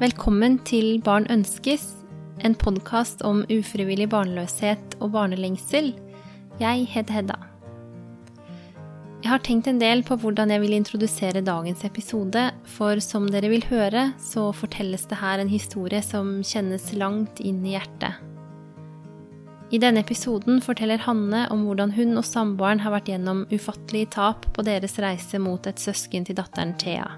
Velkommen til Barn ønskes, en podkast om ufrivillig barnløshet og barnelengsel. Jeg heter Hedda. Jeg har tenkt en del på hvordan jeg vil introdusere dagens episode, for som dere vil høre, så fortelles det her en historie som kjennes langt inn i hjertet. I denne episoden forteller Hanne om hvordan hun og samboeren har vært gjennom ufattelige tap på deres reise mot et søsken til datteren Thea.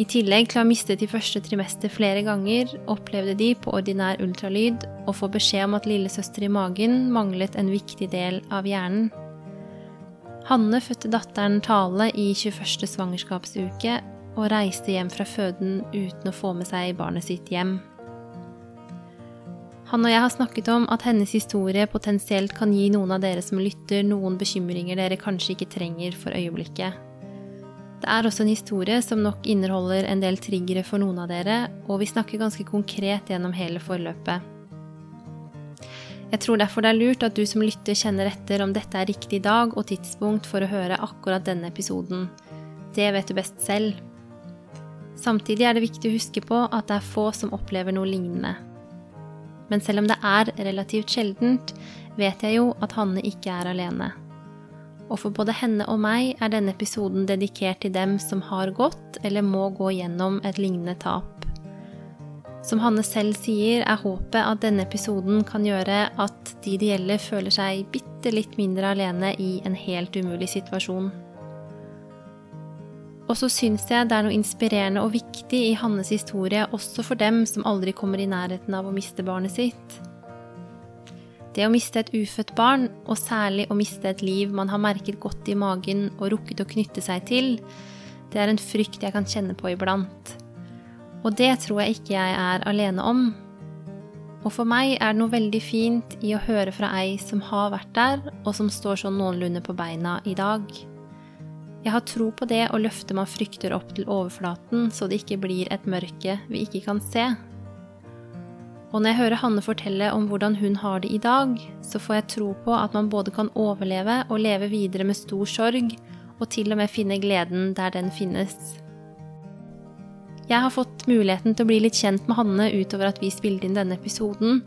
I tillegg til å ha mistet de første trimester flere ganger, opplevde de på ordinær ultralyd å få beskjed om at lillesøster i magen manglet en viktig del av hjernen. Hanne fødte datteren Tale i 21. svangerskapsuke og reiste hjem fra føden uten å få med seg barnet sitt hjem. Han og jeg har snakket om at hennes historie potensielt kan gi noen av dere som lytter, noen bekymringer dere kanskje ikke trenger for øyeblikket. Det er også en historie som nok inneholder en del triggere for noen av dere, og vi snakker ganske konkret gjennom hele forløpet. Jeg tror derfor det er lurt at du som lytter kjenner etter om dette er riktig dag og tidspunkt for å høre akkurat denne episoden. Det vet du best selv. Samtidig er det viktig å huske på at det er få som opplever noe lignende. Men selv om det er relativt sjeldent, vet jeg jo at Hanne ikke er alene og for både henne og meg er denne episoden dedikert til dem som har gått eller må gå gjennom et lignende tap. Som Hanne selv sier, er håpet at denne episoden kan gjøre at de det gjelder, føler seg bitte litt mindre alene i en helt umulig situasjon. Og så syns jeg det er noe inspirerende og viktig i Hannes historie også for dem som aldri kommer i nærheten av å miste barnet sitt. Det å miste et ufødt barn, og særlig å miste et liv man har merket godt i magen og rukket å knytte seg til, det er en frykt jeg kan kjenne på iblant. Og det tror jeg ikke jeg er alene om. Og for meg er det noe veldig fint i å høre fra ei som har vært der, og som står sånn noenlunde på beina i dag. Jeg har tro på det å løfte man frykter opp til overflaten, så det ikke blir et mørke vi ikke kan se. Og når jeg hører Hanne fortelle om hvordan hun har det i dag, så får jeg tro på at man både kan overleve og leve videre med stor sorg, og til og med finne gleden der den finnes. Jeg har fått muligheten til å bli litt kjent med Hanne utover at vi spilte inn denne episoden,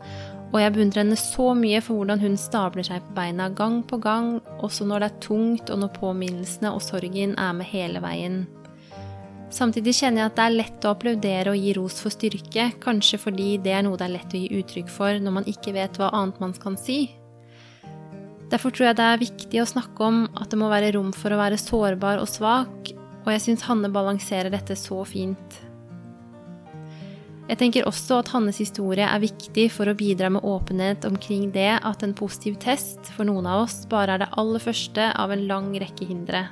og jeg beundrer henne så mye for hvordan hun stabler seg på beina gang på gang, også når det er tungt og når påminnelsene og sorgen er med hele veien. Samtidig kjenner jeg at det er lett å applaudere og gi ros for styrke, kanskje fordi det er noe det er lett å gi uttrykk for når man ikke vet hva annet man kan si. Derfor tror jeg det er viktig å snakke om at det må være rom for å være sårbar og svak, og jeg syns Hanne balanserer dette så fint. Jeg tenker også at Hannes historie er viktig for å bidra med åpenhet omkring det at en positiv test for noen av oss bare er det aller første av en lang rekke hindre.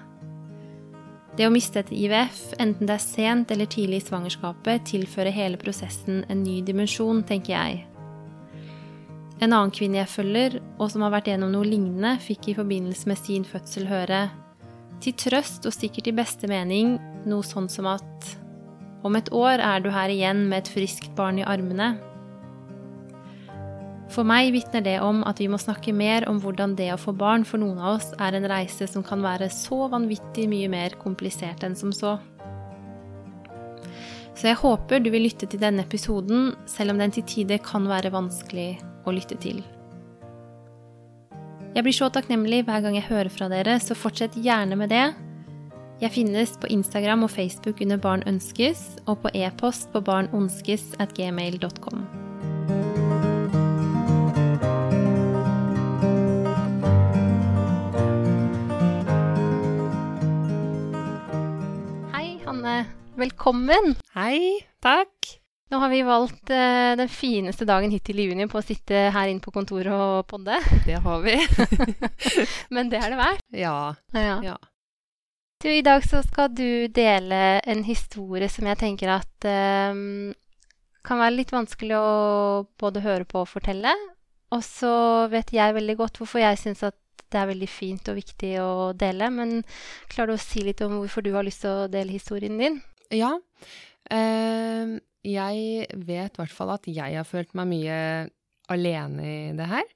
Det å miste et IVF, enten det er sent eller tidlig i svangerskapet, tilfører hele prosessen en ny dimensjon, tenker jeg. En annen kvinne jeg følger, og som har vært gjennom noe lignende, fikk i forbindelse med sin fødsel høre til trøst og sikkert i beste mening noe sånn som at om et år er du her igjen med et friskt barn i armene. For meg vitner det om at vi må snakke mer om hvordan det å få barn for noen av oss er en reise som kan være så vanvittig mye mer komplisert enn som så. Så jeg håper du vil lytte til denne episoden, selv om den til tider kan være vanskelig å lytte til. Jeg blir så takknemlig hver gang jeg hører fra dere, så fortsett gjerne med det. Jeg finnes på Instagram og Facebook under Barn ønskes, og på e-post på barnonskes at gmail.com. Velkommen! Hei, takk. Nå har vi valgt eh, den fineste dagen hittil i juni på å sitte her inne på kontoret og podde. Det har vi. Men det er det verdt. Ja. ja. ja. Du, I dag så skal du dele en historie som jeg tenker at eh, kan være litt vanskelig å både høre på og fortelle. Og så vet jeg veldig godt hvorfor jeg syns at det er veldig fint og viktig å dele. Men klarer du å si litt om hvorfor du har lyst til å dele historien din? Ja. Eh, jeg vet i hvert fall at jeg har følt meg mye alene i det her.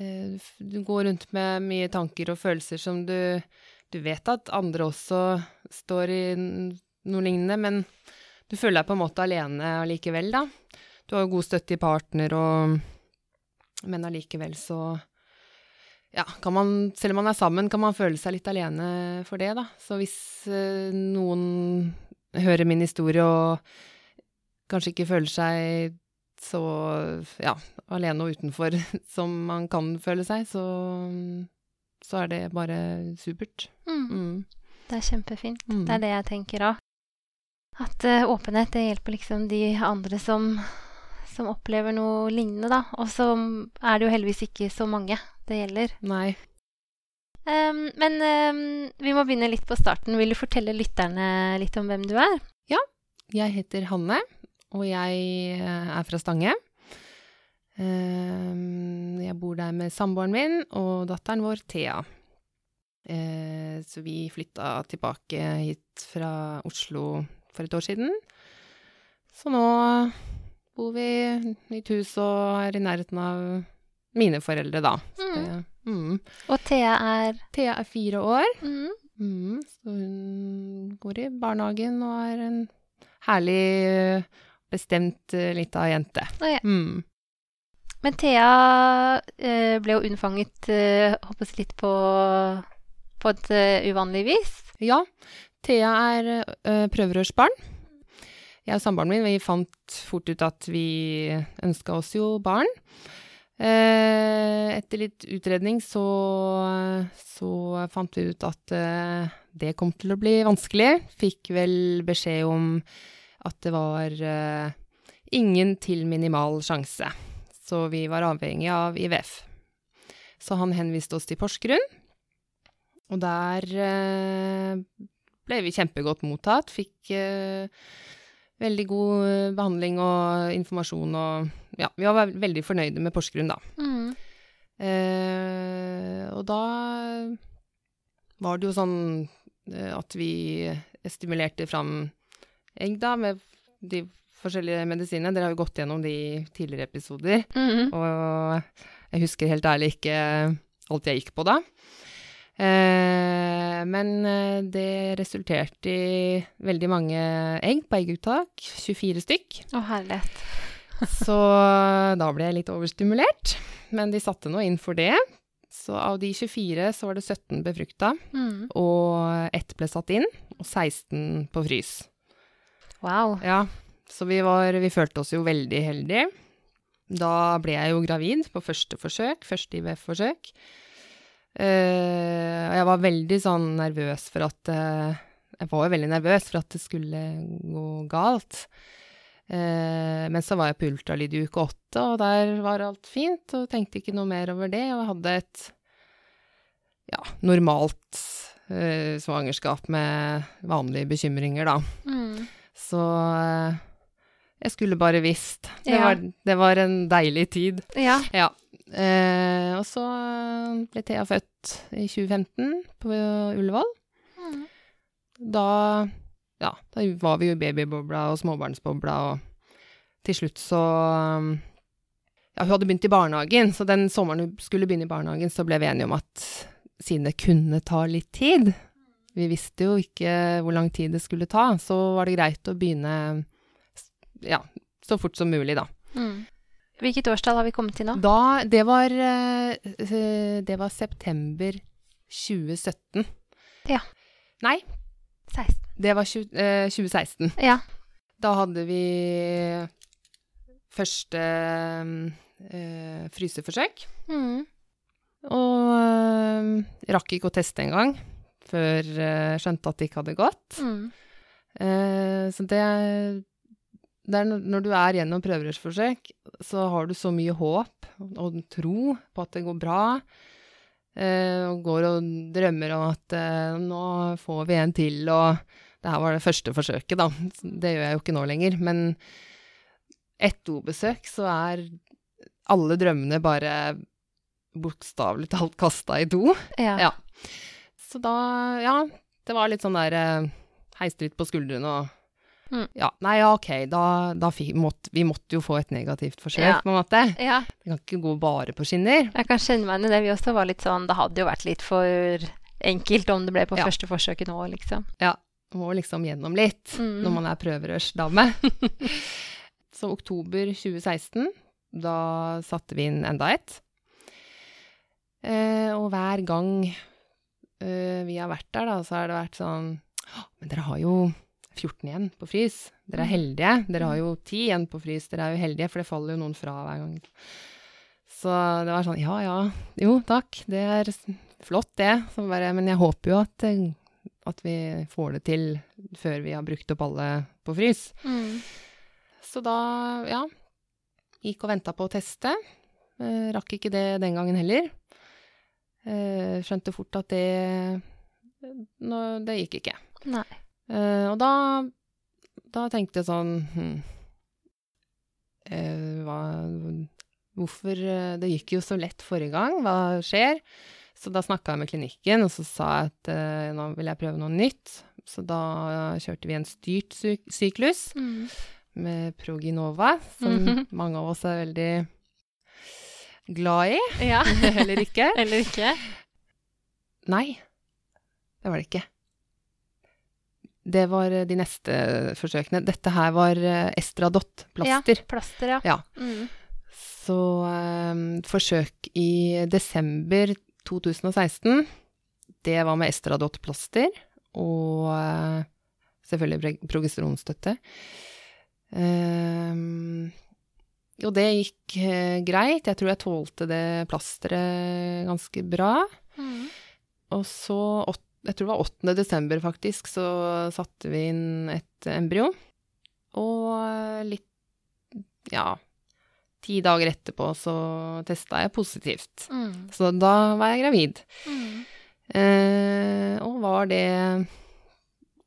Eh, du går rundt med mye tanker og følelser som du Du vet at andre også står i noe lignende, men Du føler deg på en måte alene allikevel, da. Du har god støtte i partner og Men allikevel så ja, kan man, selv om man er sammen, kan man føle seg litt alene for det, da. Så hvis eh, noen hører min historie og kanskje ikke føler seg så ja, alene og utenfor som man kan føle seg, så, så er det bare supert. Mm. Mm. Det er kjempefint. Mm. Det er det jeg tenker òg. At uh, åpenhet, det hjelper liksom de andre som, som opplever noe lignende, da. Og så er det jo heldigvis ikke så mange det gjelder. Nei. Um, men um, vi må begynne litt på starten. Vil du fortelle lytterne litt om hvem du er? Ja. Jeg heter Hanne, og jeg eh, er fra Stange. Um, Jeg bor der med samboeren min og datteren vår, Thea. Uh, Så vi flytta tilbake hit fra Oslo for et år siden. Så nå bor vi i et hus og er i nærheten av mine foreldre, da. Mm. det- Mm. Og Thea er Thea er fire år, mm. mm, så hun går i barnehagen og er en herlig, bestemt eh, lita jente. Oh, ja. Mm. Men Thea eh, ble jo unnfanget, eh, håper litt på, på et eh, uvanlig vis. Ja, Thea er uh, prøverørsbarn. Jeg og samboeren min vi fant fort ut at vi ønska oss jo barn. Eh, etter litt utredning så, så fant vi ut at eh, det kom til å bli vanskelig. Fikk vel beskjed om at det var eh, ingen til minimal sjanse. Så vi var avhengig av IVF. Så han henviste oss til Porsgrunn. Og der ble vi kjempegodt mottatt. Fikk veldig god eh, behandling og informasjon og Ja, vi var veldig fornøyde med Porsgrunn, da. Mm. Eh, og da var det jo sånn eh, at vi stimulerte fram egg, da, med de forskjellige medisinene. Dere har jo gått gjennom de i tidligere episoder. Mm. Og jeg husker helt ærlig ikke alt jeg gikk på da. Eh, men eh, det resulterte i veldig mange egg på egguttak, 24 stykk. Å, herlighet. Så da ble jeg litt overstimulert, men de satte nå inn for det. Så av de 24 så var det 17 befrukta, Mm. og ett ble satt inn, og 16 på frys. Wow. Ja, så vi, var, vi følte oss jo veldig heldige. Da ble jeg jo gravid på første forsøk, første IVF-forsøk. Eh, og jeg var veldig sånn nervøs for at eh, Jeg var jo veldig nervøs for at det skulle gå galt. Eh, men så var jeg på ultralyd i uke åtte, og der var alt fint, og tenkte ikke noe mer over det. Og hadde et ja, normalt svangerskap med vanlige bekymringer, da. Mm. Så jeg skulle bare visst. Det, Ja. var, det var en deilig tid. Ja. Ja. Eh, og så ble Thea født i 2015 på Ullevål. Mm. Da, ja, da var vi jo i babybobla og småbarnsbobla, og til slutt så um, Ja, hun hadde begynt i barnehagen, så den sommeren hun skulle begynne i barnehagen, så ble vi enige om at siden det kunne ta litt tid Vi visste jo ikke hvor lang tid det skulle ta, så var det greit å begynne ja, så fort som mulig, da. Mm. Hvilket årstall har vi kommet til nå? Da, det var, eh, eh, det var september 2017. Ja. Nei, 16. det var 20, eh, 2016. Ja. Da hadde vi første eh, fryseforsøk. Mm. Og eh, rakk ikke å teste engang, før eh, skjønte at det ikke hadde gått. Mm. Eh, så det, det er når- du er gjennom prøverørsforsøk, så har du så mye håp og tro på at det går bra. Eh, og går og drømmer om at eh, nå får vi en til, og det her var det første forsøket, da. Det gjør jeg jo ikke nå lenger. Men ett dobesøk, så er alle drømmene bare bokstavelig talt kasta i do. Ja. Ja. Så da, ja, det var litt sånn der eh, litt på skuldrene og Mm. Ja, nei, ja, ok, da, da fikk, måtte, vi måtte jo få et negativt forsøk, Ja. på en måte. ja. Det kan ikke gå bare på skinner. Jeg kan kjenne meg igjen i det. Vi også var litt sånn Det hadde jo vært litt for enkelt om det ble på Ja. første forsøket nå, liksom. Ja. må liksom gjennom litt Mm. når man er prøverørsdame. så oktober 2016, da satte vi inn enda et. Eh, og hver gang eh, vi har vært der, da, så har det vært sånn Men dere har jo 14 igjen på frys. Dere er heldige. Dere har jo 10 igjen på frys. Dere er jo heldige, for det faller jo noen fra hver gang. Så det var sånn Ja ja, jo takk, det er flott det. Bare, men jeg håper jo at, eh, at vi får det til før vi har brukt opp alle på frys. Mm. Så da, ja, gikk og venta på å teste. Eh, rakk ikke det den gangen heller. Eh, skjønte fort at det no, Det gikk ikke. Nei. Eh, og da, da tenkte jeg sånn hm, eh, hva, Hvorfor eh, Det gikk jo så lett forrige gang, hva skjer? Så da snakka jeg med klinikken, og så sa jeg at eh, nå vil jeg prøve noe nytt. Så da kjørte vi en styrt syk syklus Mm. med Proginova, som Mhm. mange av oss er veldig glad i, Ja. eller ikke. Eller ikke? Nei, det var det ikke. Det var eh, de neste forsøkene. Dette her var eh, Estradot-plaster. Ja, plaster, ja. Ja. Mm. Så eh, forsøk i desember 2016, det var med Estradot-plaster og eh, selvfølgelig progesteronstøtte. Um, og det gikk eh, greit. Jeg tror jeg tålte det plasteret ganske bra. Mm. Og så, åt- jeg tror det var 8. desember faktisk, så satte vi inn et embryo. Og eh, litt, ja, ti dager etterpå så testa jeg positivt. Mm. Så da var jeg gravid. Mm. Eh, og var det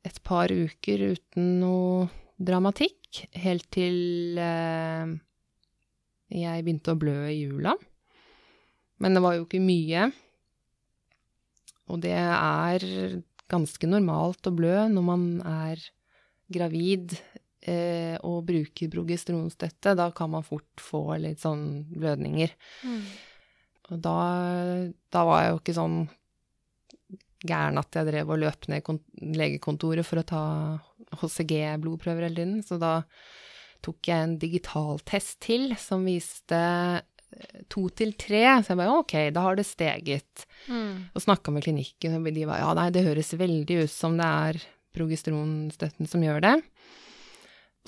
et par uker uten noe dramatikk, helt til eh, jeg begynte å blø i jula. Men det var jo ikke mye. Og det er ganske normalt å blø når man er gravid eh, og bruker progesteronstøtte. Da kan man fort få litt sånn blødninger. Mm. Og da, da var jeg jo ikke sånn gæren at jeg drev og løp ned kon legekontoret for å ta HCG-blodprøver hele tiden. Så da tok jeg en digitaltest til som viste to til tre. Så jeg bare ok, da har det steget. Mm. Og snakka med klinikken, og de var ja, nei, det høres veldig ut som det er progesteronstøtten som gjør det.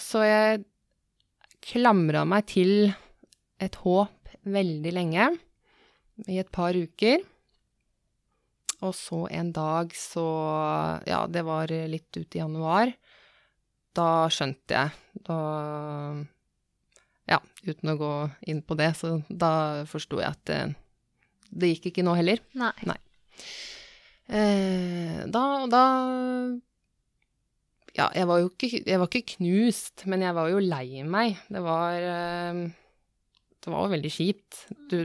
Så jeg klamra meg til et håp veldig lenge, i et par uker. Og så en dag så Ja, det var litt ut i januar. Da skjønte jeg. Da Ja, uten å gå inn på det, så da forsto jeg at det, det gikk ikke nå heller. Nei. Eh, da, da Ja, jeg var jo ikke, jeg var ikke knust, men jeg var jo lei meg. Det var eh, Det var veldig kjipt. Du,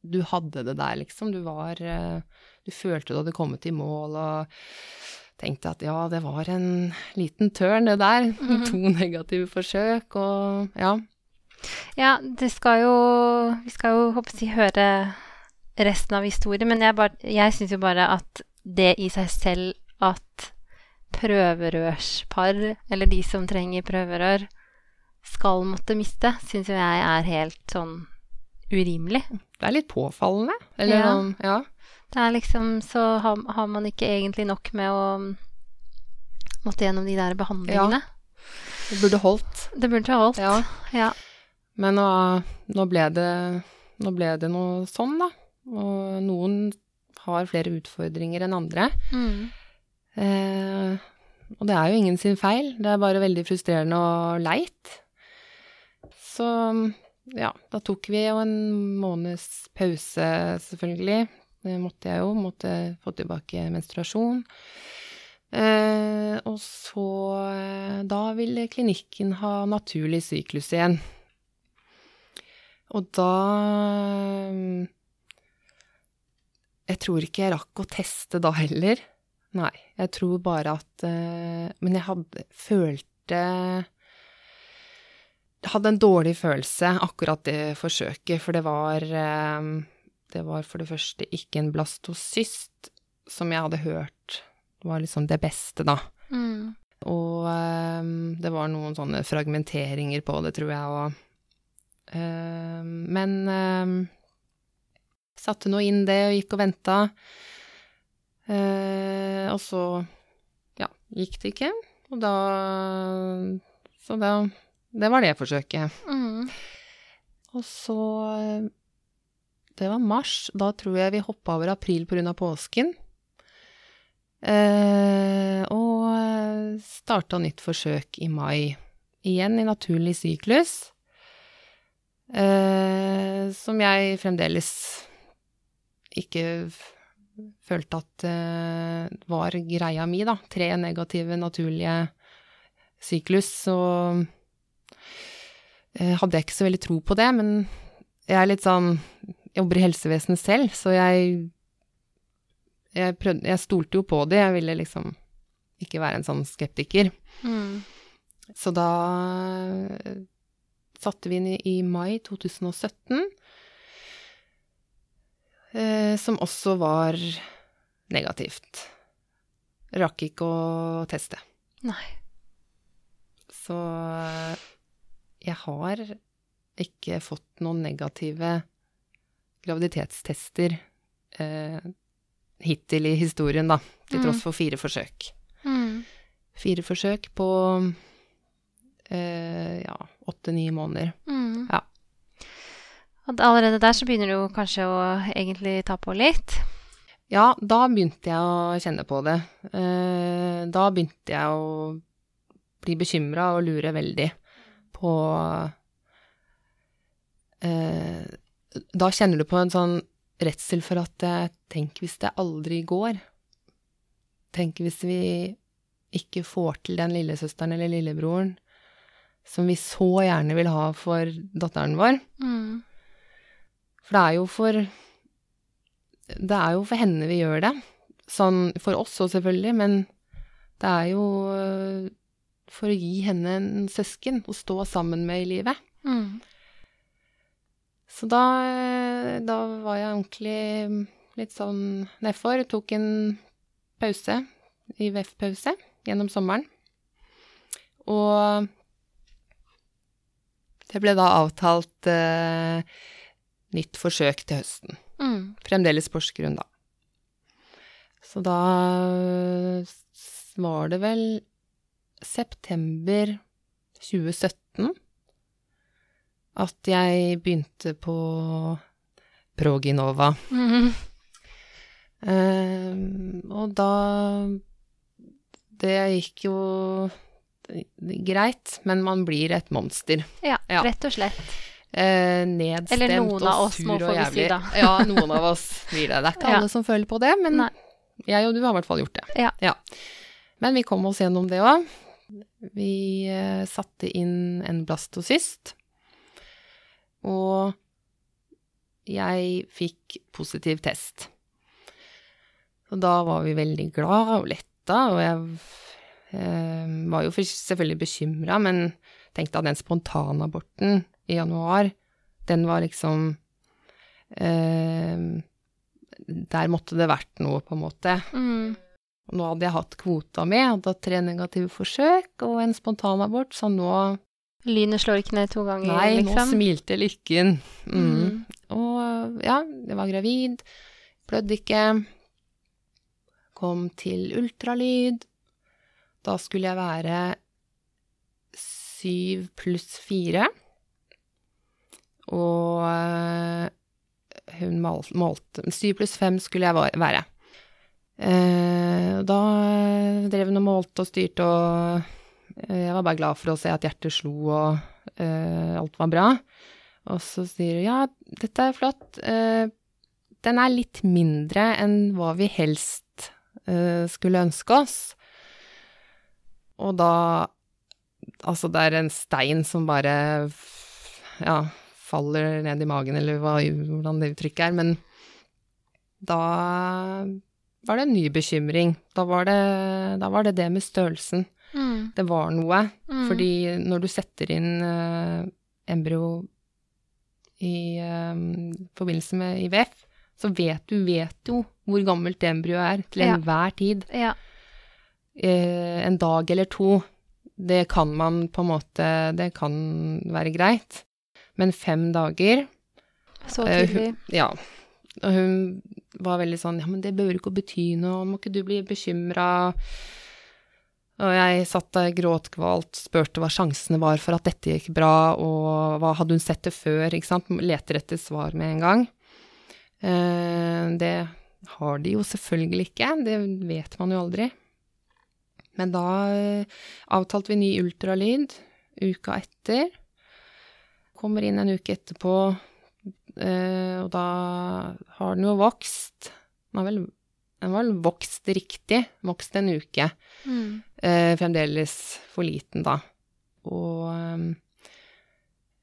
du hadde det der, liksom. Du var eh, Du følte du hadde kommet i mål og tenkte at ja, det var en liten tørn, det der. Mhm. To negative forsøk og ja. Ja, det skal jo Vi skal jo håper jeg, høre resten av historien, men jeg, bare- jeg syns jo bare at det i seg selv at prøverørspar, eller de som trenger prøverør, skal måtte miste, syns jo jeg er helt sånn urimelig. Det er litt påfallende. Eller Ja. sånn, ja. Det er liksom Så har, har man ikke egentlig nok med å måtte gjennom de der behandlingene. Det burde holdt. Det burde holdt. Ja. Ja. Men nå, nå, ble det, nå ble det noe sånn, da. Og noen har flere utfordringer enn andre. Mm. Eh, og det er jo ingen sin feil, det er bare veldig frustrerende og leit. Så ja, da tok vi jo en måneds pause, selvfølgelig. Det måtte jeg jo, måtte få tilbake menstruasjon. Eh, og så eh, Da ville klinikken ha naturlig syklus igjen. Og da eh, Jeg tror ikke jeg rakk å teste da heller. Nei, jeg tror bare at eh, Men jeg hadde følte hadde en dårlig følelse akkurat det forsøket, for det var eh, Det var for det første ikke en blastocyst, som jeg hadde hørt var liksom det beste, da. Mm. Og um, det var noen sånne fragmenteringer på det, tror jeg, og ehm, Men ehm, satte nå inn det og gikk og venta. Uh, og så, ja, gikk det ikke. Og da Så da Det var det forsøket. Mm. Og så Det var mars. Da tror jeg vi hoppa over april pga. påsken. Eh, og starta nytt forsøk i mai. Igjen i naturlig syklus. Eh, som jeg fremdeles ikke følte at eh, var greia mi, da. Tre negative naturlige syklus. Så eh, hadde jeg ikke så veldig tro på det, men jeg er litt sånn jobber i helsevesenet selv, så jeg jeg, prøvde, jeg stolte jo på det, jeg ville liksom ikke være en sånn skeptiker. Mm. Så da eh, satte vi inn i, i mai 2017, eh, som også var negativt. Rakk ikke å teste. Nei. Så eh, jeg har ikke fått noen negative graviditetstester eh, hittil i historien, da, til Mm. tross for fire forsøk. Mm. Fire forsøk på eh, ja, åtte-ni måneder. Mm. Ja. Og allerede der så begynner du kanskje å egentlig ta på litt. Ja, da begynte jeg å kjenne på det. Eh, da begynte jeg å bli bekymra og lure veldig på eh, Da kjenner du på en sånn redsel for at Tenk hvis det aldri går? Tenk hvis vi ikke får til den lillesøsteren eller lillebroren som vi så gjerne vil ha for datteren vår? Mm. For det er jo for Det er jo for henne vi gjør det. Sånn for oss òg, selvfølgelig, men det er jo øh, for å gi henne en søsken å stå sammen med i livet. Mm. Så da, øh, da var jeg ordentlig litt sånn nedfor. Tok en pause, IVF-pause, gjennom sommeren. Og det ble da avtalt eh, nytt forsøk til høsten. Mm. Fremdeles Porsgrunn, da. Så da var det vel september 2017 at jeg begynte på Proginova. Mm. Uh, og da Det gikk jo greit, men man blir et monster. Ja, Ja. rett og slett. Uh, nedstemt og oss sur må og vi si. Ja, noen av oss blir det. Det er ikke Ja. alle som føler på det, men Nei. jeg og du har i hvert fall gjort det. Ja. Men vi kom oss gjennom det òg. Vi uh, satte inn en blastocyst, og jeg fikk positiv test. Og da var vi veldig glad og letta, og jeg eh, var jo selvfølgelig bekymra, men tenkte at den spontanaborten i januar, den var liksom eh, Der måtte det vært noe, på en måte. Mm. Og nå hadde jeg hatt kvota mi, hadde hatt tre negative forsøk og en spontanabort, så nå Lynet slår ikke ned to ganger, Nei, nå liksom. smilte lykken. Mm. Mm. Og ja, jeg var gravid, blødde ikke. Kom til ultralyd. Da skulle jeg være syv pluss fire. Og eh, hun mal- målte Syv pluss fem skulle jeg være. Eh, da drev hun og målte og styrte, og jeg var bare glad for å se at hjertet slo og uh, alt var bra. Og så sier hun ja, dette er flott. Uh, den er litt mindre enn hva vi helst uh, skulle ønske oss. Og da Altså, det er en stein som bare ja, faller ned i magen, eller hva, hvordan det uttrykket er. Men da var det en ny bekymring. Da var det da var det, det med størrelsen. Mm. Det var noe. Mm. Fordi når du setter inn uh, embryo i eh, forbindelse med IVF, så vet du vet jo hvor gammelt embryoet er til Ja. enhver tid. Ja. Uh, en dag eller to, det kan man på en måte Det kan være greit. Men fem dager Så tidlig. Ja. Og hun var veldig sånn Ja, men det behøver ikke å bety noe, må ikke du bli bekymra? Og jeg satt der gråtkvalt, spurte hva sjansene var for at dette gikk bra, og hva hadde hun sett det før, ikke sant? Leter etter svar med en gang. Eh, det har de jo selvfølgelig ikke, det vet man jo aldri. Men da eh, avtalte vi ny ultralyd uka etter. Kommer inn en uke etterpå, eh, og da har den jo vokst. Den har vel, den var vokst riktig, vokst en uke. Mm. Eh, fremdeles for liten, da. Og eh,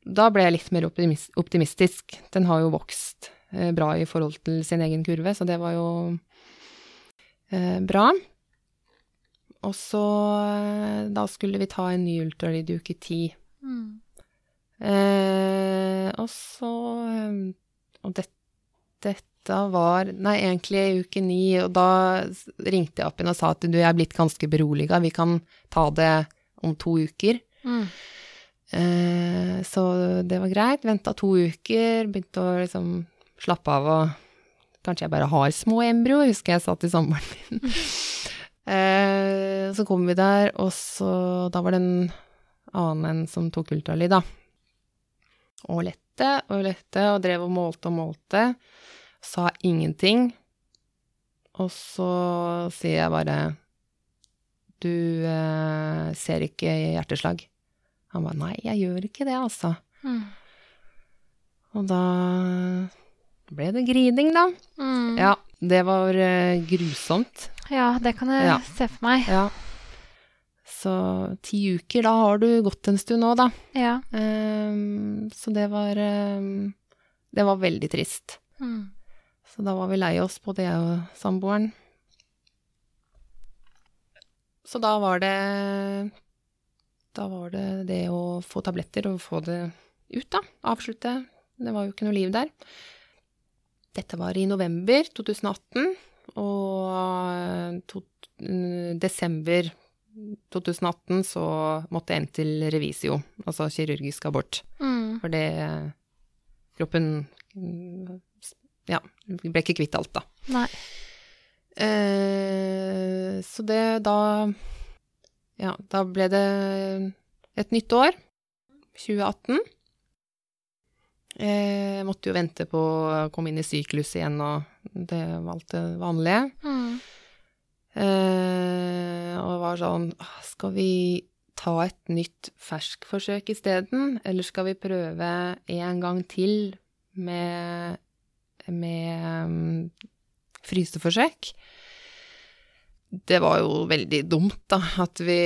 da ble jeg litt mer optimis optimistisk. Den har jo vokst eh, bra i forhold til sin egen kurve, så det var jo eh, bra. Og så eh, da skulle vi ta en ny ultralyd i uke ti. Mm. Eh, og så Og det, dette var Nei, egentlig i uke ni, og da ringte jeg opp igjen og sa at du, jeg er blitt ganske beroliga, vi kan ta det om to uker. Mm. Eh, så det var greit. Venta to uker, begynte å liksom slappe av og Kanskje jeg bare har små embryo, husker jeg sa til samboeren min. eh, så kom vi der, og så Da var det en annen enn som tok ultralyd, da. Og lette og lette og drev og målte og målte. Sa ingenting. Og så sier jeg bare Du eh, ser ikke hjerteslag. Han ba nei, jeg gjør ikke det, altså. Mm. Og da ble det griding, da. Mm. Ja, det var eh, grusomt. Ja, det kan jeg Ja. se for meg. Ja. Så ti uker, da har du gått en stund nå, da. Ja. Um, så det var um, Det var veldig trist. Mm. Så da var vi lei oss, både jeg og samboeren. Så da var det Da var det det å få tabletter og få det ut, da. Avslutte. Det var jo ikke noe liv der. Dette var i november 2018, og eh, to, mm, desember 2018 så måtte jeg inn til revisio, altså kirurgisk abort. Mm. For det Kroppen mm, Ja, ble ikke kvitt alt, da. Nei. Eh, så det da Ja, da ble det et nytt år. 2018. Jeg måtte jo vente på å komme inn i syklus igjen, og det var alt det vanlige. Mm. Eh, og var sånn «Ah, Skal vi ta et nytt ferskforsøk isteden, eller skal vi prøve en gang til med, med um, fryseforsøk? Det var jo veldig dumt, da, at vi,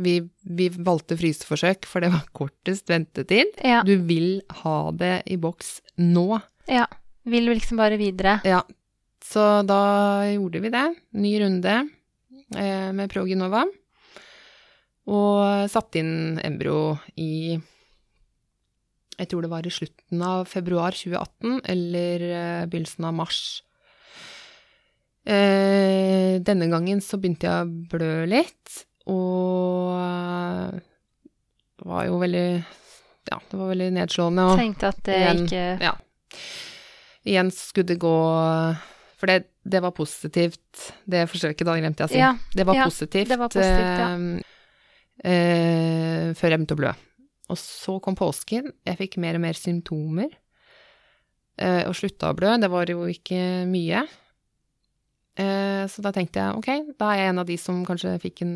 vi, vi valgte fryseforsøk, for det var kortest ventetid. Ja. Du vil ha det i boks nå. ja. Vil liksom bare videre. Ja, så da gjorde vi det. Ny runde med Progenova. Og satte inn embryo i Jeg tror det var i slutten av februar 2018 eller eh, begynnelsen av mars. Eh, denne gangen så begynte jeg å blø litt, og eh, det var jo veldig Ja, det var veldig nedslående. Og, Tenkte at det igjen, ikke ja. Igjen skulle det gå For det, det var positivt, det forsøket, da glemte jeg å si. Ja, det var ja, positivt. det var positivt, ja. eh, eh, før jeg begynte å blø. Og så kom påsken. Jeg fikk mer og mer symptomer. Eh, og slutta å blø. Det var jo ikke mye. Eh, så da tenkte jeg ok, da er jeg en av de som kanskje fikk en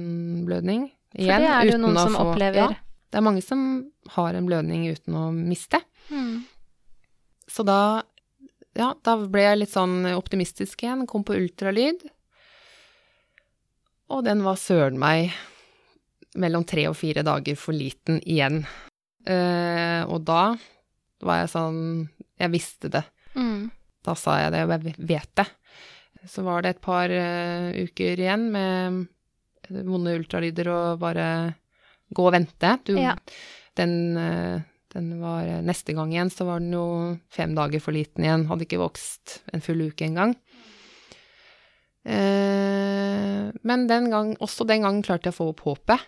blødning. For det er det jo noen som få- opplever. Det er mange som har en blødning uten å miste. Mm. Så da, ja, da ble jeg litt sånn optimistisk igjen, kom på ultralyd. Og den var søren meg mellom tre og fire dager for liten igjen. Eh, og da var jeg sånn Jeg visste det. Mm. Da sa jeg det, og jeg vet det. Så var det et par uh, uker igjen med vonde ultralyder og bare gå og vente. Du, Ja. den, eh, den var Neste gang igjen så var den jo fem dager for liten igjen. Hadde ikke vokst en full uke engang. Eh, men den gang, også den gangen klarte jeg å få opp håpet,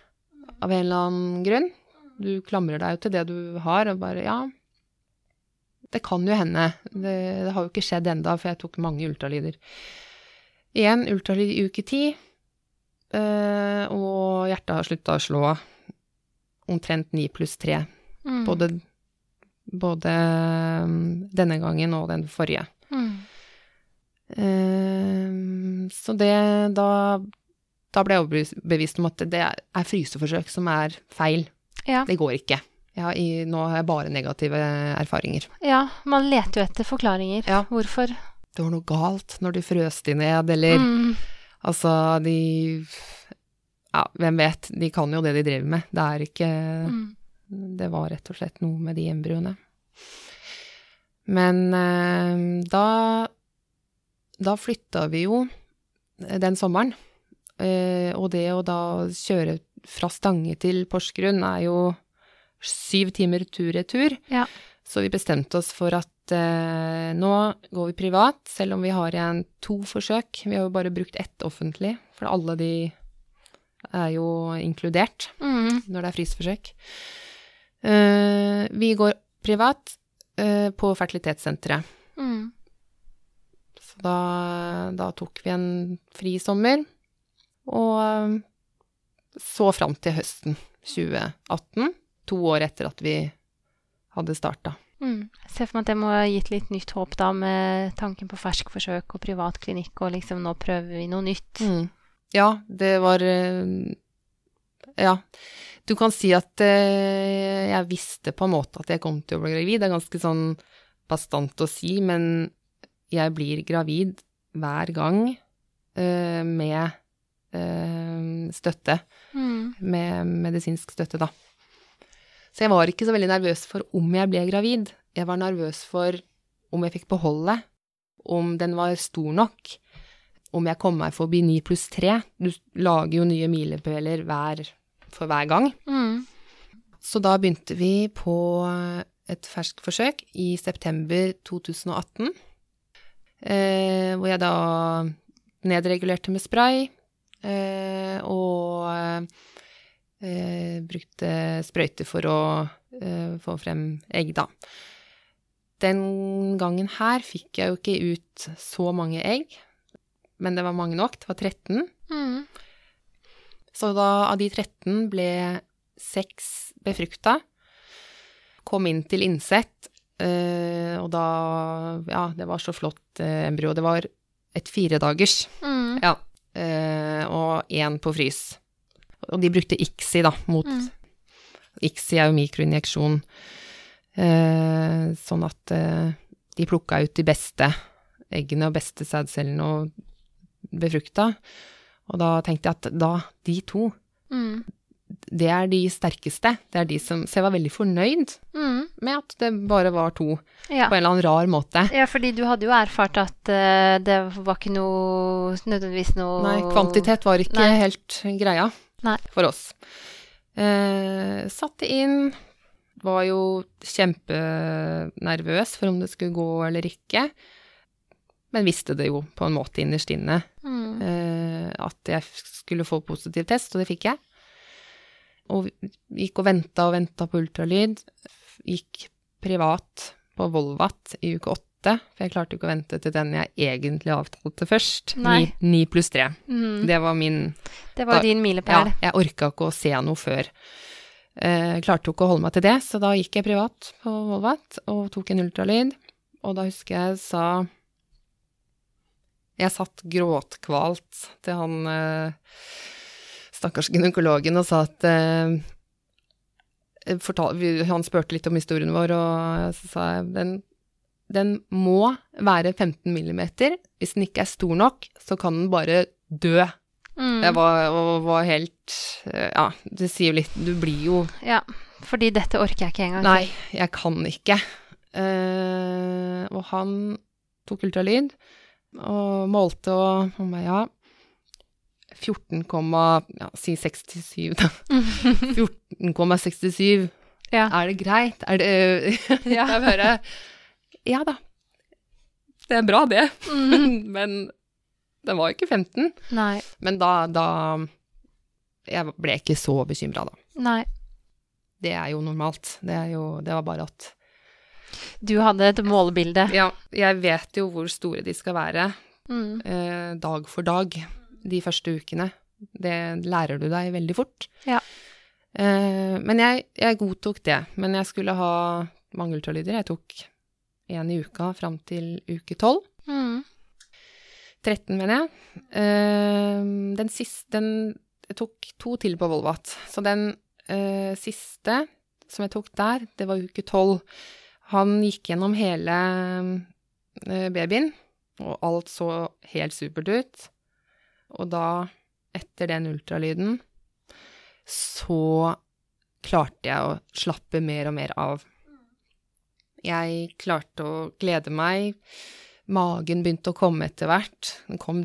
av en eller annen grunn. Du klamrer deg jo til det du har, og bare ja Det kan jo hende. Det, det har jo ikke skjedd enda, for jeg tok mange ultralyder. Igjen ultralyd i uke ti, eh, og hjertet har slutta å slå omtrent ni pluss tre. Mm. Både, både mm, denne gangen og den forrige. Mm. Uh, så det da, da ble jeg overbevist om at det er fryseforsøk som er feil. Ja. Det går ikke. Ja, i, nå har jeg bare negative erfaringer. ja, man leter jo etter forklaringer. Ja. Hvorfor? Det var noe galt når du frøs de ned, eller Mm. altså de Ja, hvem vet. De kan jo det de driver med. Det er ikke Mm. Det var rett og slett noe med de embryoene. Men eh, da Da flytta vi jo den sommeren. Eh, og det å da kjøre fra Stange til Porsgrunn er jo syv timer tur-retur. Ja. Så vi bestemte oss for at eh, nå går vi privat, selv om vi har igjen to forsøk. Vi har jo bare brukt ett offentlig, for alle de er jo inkludert Mm. når det er frysforsøk. Eh, vi går privat eh, på fertilitetssenteret. Mm. Så da, da tok vi en fri sommer, og eh, så fram til høsten 2018, to år etter at vi hadde starta. Mm. Jeg ser for meg at det må ha gitt litt nytt håp da, med tanken på ferskforsøk og privat klinikk, og liksom nå prøver vi noe nytt. Ja, det var Ja. Du kan si at eh, jeg visste på en måte at jeg kom til å bli gravid. Det er ganske sånn bastant å si, men jeg blir gravid hver gang eh, med eh, støtte. Mm. Med medisinsk støtte, da. Så jeg var ikke så veldig nervøs for om jeg ble gravid. Jeg var nervøs for om jeg fikk beholde, om den var stor nok, om jeg kom meg forbi 9 pluss 3. Du lager jo nye milepæler for hver gang. Mm. Så da begynte vi på et ferskt forsøk i september 2018, eh, hvor jeg da nedregulerte med spray eh, og eh, brukte sprøyter for å eh, få frem egg, da. Den gangen her fikk jeg jo ikke ut så mange egg, men det var mange nok. Det var 13. Mm. Så da av de 13 ble seks befrukta. Kom inn til innsett, eh, og da Ja, det var så flott eh, embryo. Det var et firedagers. Mm. Ja. Eh, og én på frys. Og de brukte ICSI, da, mot Mm. ICSI er jo mikroinjeksjon. Eh, sånn at eh, de plukka ut de beste eggene og beste sædcellene og befrukta. Og da tenkte jeg at da, de to, Mm. det er de sterkeste. Det er de som Så jeg var veldig fornøyd Mm. med at det bare var to, Ja. på en eller annen rar måte. ja, fordi du hadde jo erfart at uh, det var ikke noe nødvendigvis noe Nei, kvantitet var ikke Nei. helt greia Nei. for oss. Uh, satte inn, var jo kjempenervøs for om det skulle gå eller ikke, men visste det jo på en måte innerst inne Mm. eh, at jeg skulle få positiv test, og det fikk jeg. Og gikk og venta og venta på ultralyd. Gikk privat på Volvat i uke åtte, for jeg klarte ikke å vente til den jeg egentlig avtalte først. Ni pluss tre. Mm. Det var min Det var da- din milepæl. Ja, jeg orka ikke å se noe før. Eh, klarte jo ikke å holde meg til det, så da gikk jeg privat på Volvat og tok en ultralyd. Og da husker jeg sa Jeg satt gråtkvalt til han eh, stakkars gynekologen og sa at eh, fortal, Han spurte litt om historien vår, og så sa jeg den, den må være 15 millimeter. Hvis den ikke er stor nok, så kan den bare dø. Mm. Jeg var, var helt eh, Ja, det sier jo litt Du blir jo Ja, fordi dette orker jeg ikke engang. Nei, jeg kan ikke. Eh, og han tok ultralyd og målte og hun bare ja 14, ja, si 67, da. 14,67. Ja. Er det greit? Er det Ja. Jeg bare Ja da. Det er bra, det. Mm. Men Den var jo ikke 15. Nei. Men da, da Jeg ble ikke så bekymra, da. Nei. Det er jo normalt. Det, er jo, det var bare at Du hadde et målbilde. Ja, jeg vet jo hvor store de skal være Mm. eh, dag for dag de første ukene. Det lærer du deg veldig fort. Ja. Eh, men jeg, jeg godtok det. Men jeg skulle ha mange ultralyder. Jeg tok én i uka fram til uke 12. Mm. 13, mener jeg. Eh, den siste den, Jeg tok to til på Volvat. Så den eh, siste som jeg tok der, det var uke 12. Han gikk gjennom hele eh, babyen, og alt så helt supert ut. Og da, etter den ultralyden, så klarte jeg å slappe mer og mer av. Jeg klarte å glede meg. Magen begynte å komme etter hvert. Den kom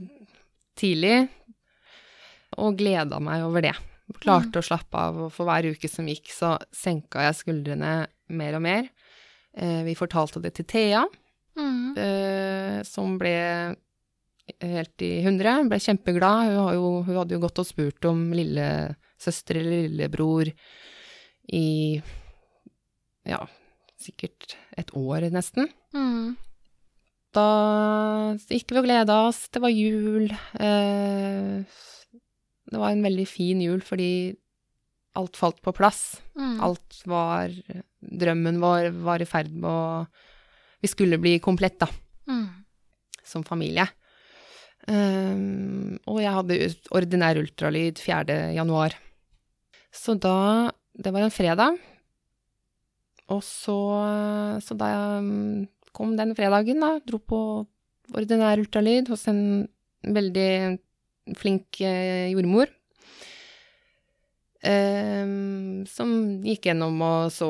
tidlig, og gleda meg over det. Klarte å slappe av, og for hver uke som gikk, så senka jeg skuldrene mer og mer. Eh, vi fortalte det til Thea, Mm. eh, som ble helt i hundre. Ble kjempeglad. Hun, har jo, hun hadde jo gått og spurt om lillesøster eller lillebror i ja, sikkert et år nesten. Mm. Da gikk vi og gleda oss. Det var jul. Eh, det var en veldig fin jul fordi alt falt på plass. Mm. Alt var Drømmen vår var i ferd med å Vi skulle bli komplett, da, Mm. som familie. Um, og jeg hadde ordinær ultralyd 4. januar. Så da Det var en fredag. Og så, så da jeg um, kom den fredagen, da, dro på ordinær ultralyd hos en veldig flink eh, jordmor. Um, som gikk gjennom og så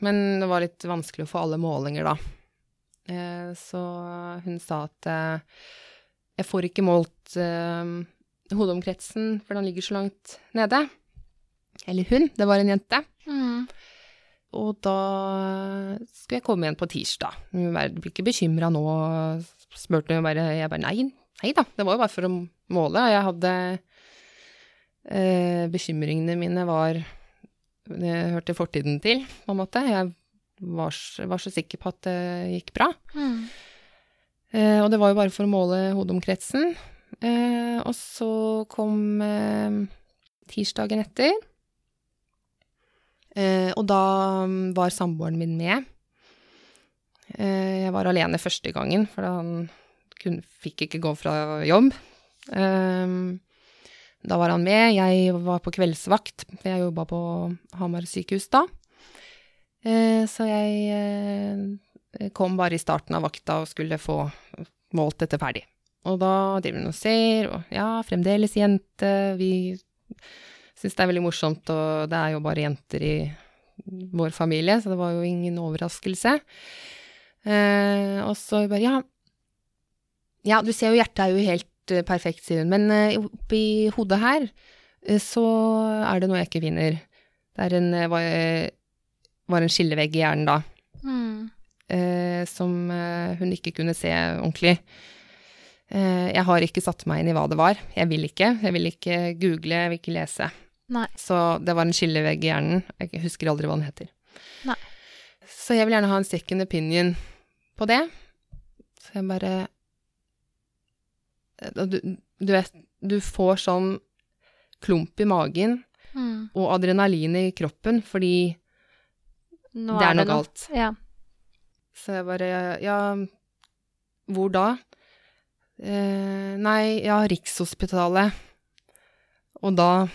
Men det var litt vanskelig å få alle målinger, da. Eh, så hun sa at eh, jeg får ikke målt eh, hodeomkretsen, for den ligger så langt nede. Eller hun, det var en jente. Mm. Og da skulle jeg komme igjen på tirsdag. Hun ble ikke bekymra nå, spurte hun bare. Jeg bare nei, nei da, det var jo bare for å måle. Jeg hadde Bekymringene mine var Det hørte fortiden til, på en måte. Jeg var, var så sikker på at det gikk bra. Mm. Eh, og det var jo bare for å måle hodeomkretsen. Eh, og så kom eh, tirsdagen etter. Eh, og da mm, var samboeren min med. Eh, jeg var alene første gangen, for han kunne, fikk ikke gå fra jobb. Eh, da var han med. Jeg var på kveldsvakt, for jeg jobba på Hamar sykehus da. Eh, så jeg eh, kom bare i starten av vakta og skulle få målt dette ferdig. Og da driver hun og ser, og ja, fremdeles jente, vi syns det er veldig morsomt, og det er jo bare jenter i vår familie, så det var jo ingen overraskelse. Eh, og så bare, ja, ja, du ser jo hjertet er jo helt eh, perfekt, sier hun, men eh, oppi hodet her, eh, så er det noe jeg ikke finner. Det en, var, var en skillevegg i hjernen da Mm. eh, som hun ikke kunne se ordentlig. Eh, jeg har ikke satt meg inn i hva det var. Jeg vil ikke. Jeg vil ikke google, jeg vil ikke lese. Nei. Så det var en skillevegg i hjernen. Jeg husker aldri hva den heter. Nei. Så jeg vil gjerne ha en second opinion på det. Så jeg bare du, du vet, du får sånn klump i magen Mm. og adrenalin i kroppen fordi Nå det er noe noe. galt. Ja. Så jeg bare Ja, hvor da? Eh, nei, ja, Rikshospitalet. Og da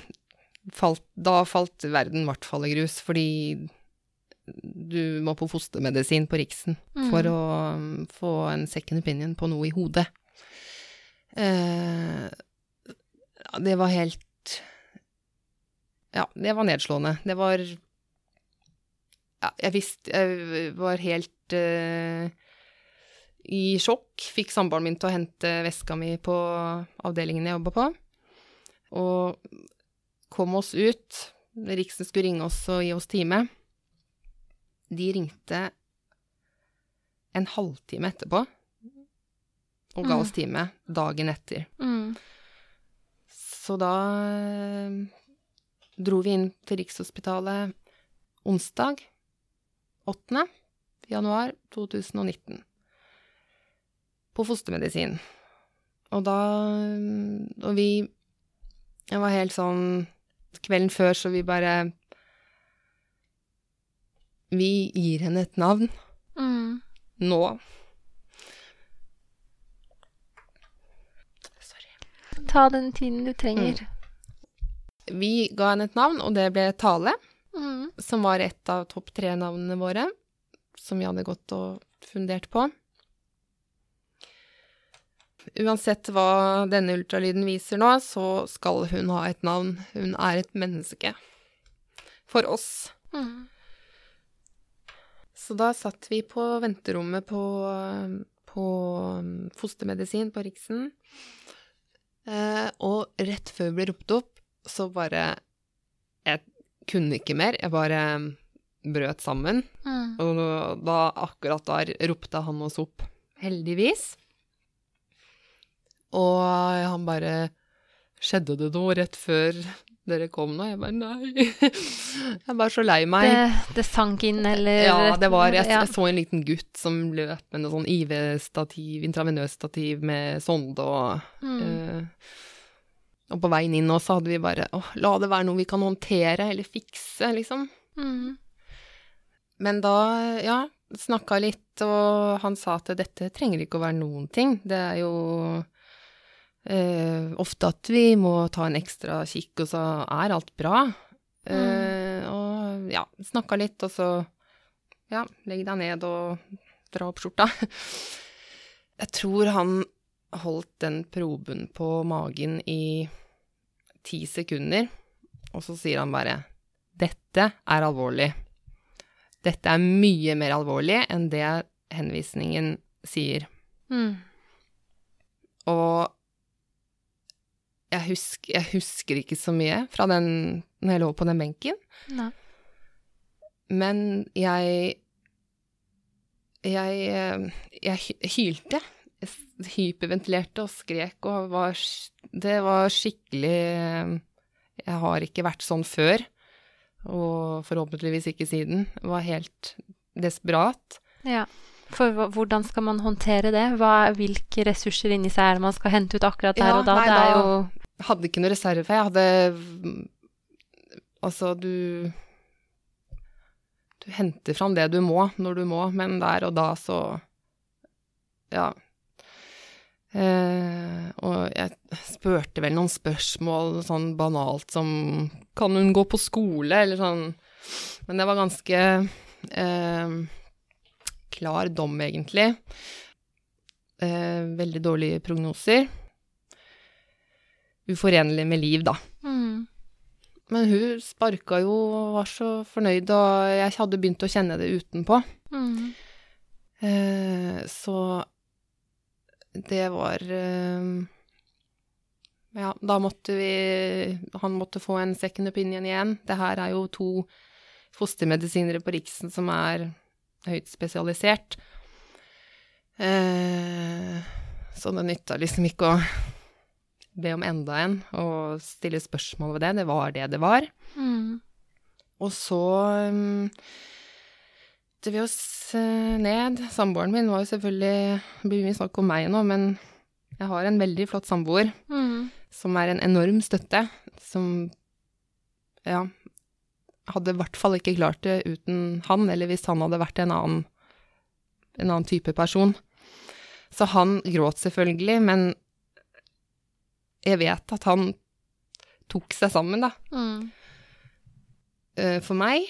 falt, da falt verden i hvert fall i grus, fordi du må på fostermedisin på Riksen Mm. for å um, få en second opinion på noe i hodet. Eh, det var helt Ja, det var nedslående. Det var Ja, jeg visste Jeg var helt eh, i sjokk. Fikk samboeren min til å hente veska mi på avdelingen jeg jobba på. Og kom oss ut. Riksen skulle ringe oss og gi oss time. De ringte en halvtime etterpå. Og ga Mm. oss time dagen etter. Mm. Så da eh, dro vi inn til Rikshospitalet onsdag 8. januar 2019 på fostermedisin. Og da Og vi Jeg var helt sånn Kvelden før så vi bare Vi gir henne et navn Mm. nå. Ta den tiden du trenger. Vi ga henne et navn, og det ble Tale. Mm. som var et av topp tre-navnene våre, som vi hadde gått og fundert på. Uansett hva denne ultralyden viser nå, så skal hun ha et navn. Hun er et menneske. For oss. Mm. Så da satt vi på venterommet på, på fostermedisin på Riksen. Eh, og rett før vi ble ropt opp, så bare Jeg kunne ikke mer. Jeg bare brøt sammen. Mm. Og da, akkurat da ropte han oss opp. Heldigvis. Og han bare Skjedde det noe rett før dere kom nå? Jeg bare nei. Jeg bare så lei meg. Det, det sank inn, eller Ja, det var jeg, jeg så en liten gutt som løp med noe sånn IV-stativ, intravenøs-stativ med sonde og Mm. eh, Og på veien inn nå så hadde vi bare åh, la det være noe vi kan håndtere eller fikse, liksom. Mm. Men da, ja, snakka litt, og han sa at dette trenger ikke å være noen ting. Det er jo eh, ofte at vi må ta en ekstra kikk, og så er alt bra. Eh, og ja, snakka litt, og så ja, legg deg ned og dra opp skjorta. Jeg tror han holdt den proben på magen i ti sekunder, og så sier han bare dette er alvorlig. Dette er mye mer alvorlig enn det henvisningen sier. Mm. Og jeg husker, jeg husker ikke så mye fra den når jeg lå på den benken, Nei. men jeg Jeg, jeg hylte. Jeg hyperventilerte og skrek og var Det var skikkelig Jeg har ikke vært sånn før, og forhåpentligvis ikke siden. Jeg var helt desperat. Ja. For hvordan skal man håndtere det? Hva, hvilke ressurser inni seg er det man skal hente ut akkurat der Ja, og da? nei, det er jo hadde ikke noe reserve. Jeg hadde Altså, du Du henter fram det du må, når du må, men der og da så Ja. Eh, og jeg spurte vel noen spørsmål sånn banalt som Kan hun gå på skole, eller sånn. Men det var ganske eh, klar dom, egentlig. Eh, veldig dårlige prognoser. Uforenlig med liv, da. mm. Men hun sparka jo og var så fornøyd, og jeg hadde begynt å kjenne det utenpå. Mm. Eh, så det var eh, Ja, da måtte vi Han måtte få en second opinion igjen. Det her er jo to fostermedisinere på Riksen som er høyt spesialisert. Eh, så det nytta liksom ikke å be om enda en og stille spørsmål ved det. Det var det det var. Mm. Og så um, vi oss ned. Samboeren min var jo selvfølgelig Det blir mye snakk om meg nå, men jeg har en veldig flott samboer Mm. som er en enorm støtte. Som ja hadde i hvert fall ikke klart det uten han, eller hvis han hadde vært en annen, en annen type person. Så han gråt selvfølgelig, men jeg vet at han tok seg sammen, da. Mm. Eh, For meg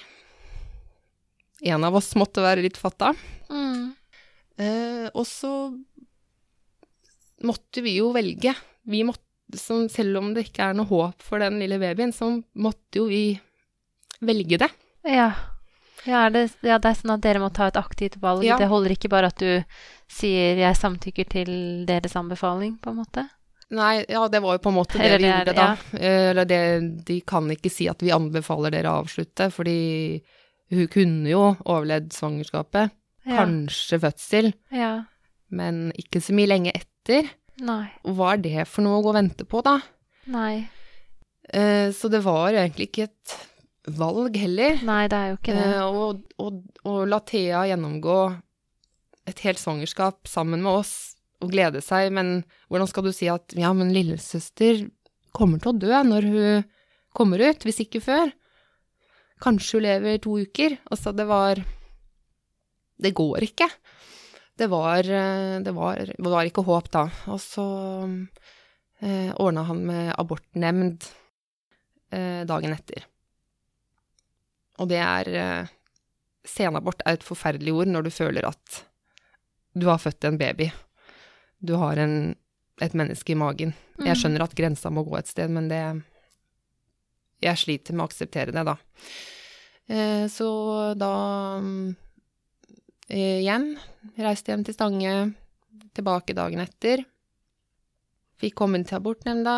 En av oss måtte være litt fatta. Mm. Eh, og så måtte vi jo velge. Vi måtte, som, selv om det ikke er noe håp for den lille babyen, så måtte jo vi velge det. Ja. Ja, det, ja, det er sånn at dere må ta et aktivt valg. Ja. Det holder ikke bare at du sier 'jeg samtykker til deres anbefaling', på en måte? Nei, ja, det var jo på en måte det Eller vi det er- gjorde, da. Ja. Eller det, de kan ikke si at vi anbefaler dere å avslutte, fordi hun kunne jo overlevd svangerskapet. Kanskje fødsel. ja. men ikke så mye lenge etter. Nei. Hva er det for noe å gå og vente på, da? Nei. Eh, så det var egentlig ikke et valg heller. Nei, det er jo ikke det. Eh, og, og, og la Thea gjennomgå et helt svangerskap sammen med oss og glede seg, men hvordan skal du si at ja, men lillesøster kommer til å dø når hun kommer ut, hvis ikke før? Kanskje hun lever to uker? Altså, det var Det går ikke. Det var, eh, det var, det var ikke håp da. Og så eh, ordna han med abortnemnd eh, dagen etter. Og det er eh, Senabort er et forferdelig ord når du føler at du har født en baby. Du har en, et menneske i magen. Jeg skjønner at grensa må gå et sted, men det Jeg sliter med å akseptere det, da. Eh, så da eh, hjem. reiste hjem til Stange, tilbake dagen etter. Fikk komme til abortnemnda,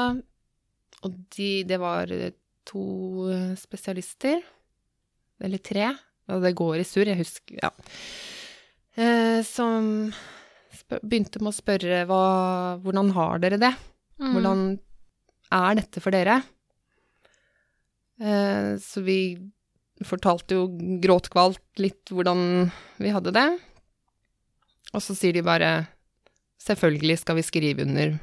og de, det var to spesialister. Eller tre. og det går i surr, jeg husker Ja. Eh, som begynte med å spørre hva, hvordan har dere det? Mm. Hvordan er dette for dere? Eh, så vi fortalte jo gråtkvalt litt hvordan vi hadde det. Og så sier de bare selvfølgelig skal vi skrive under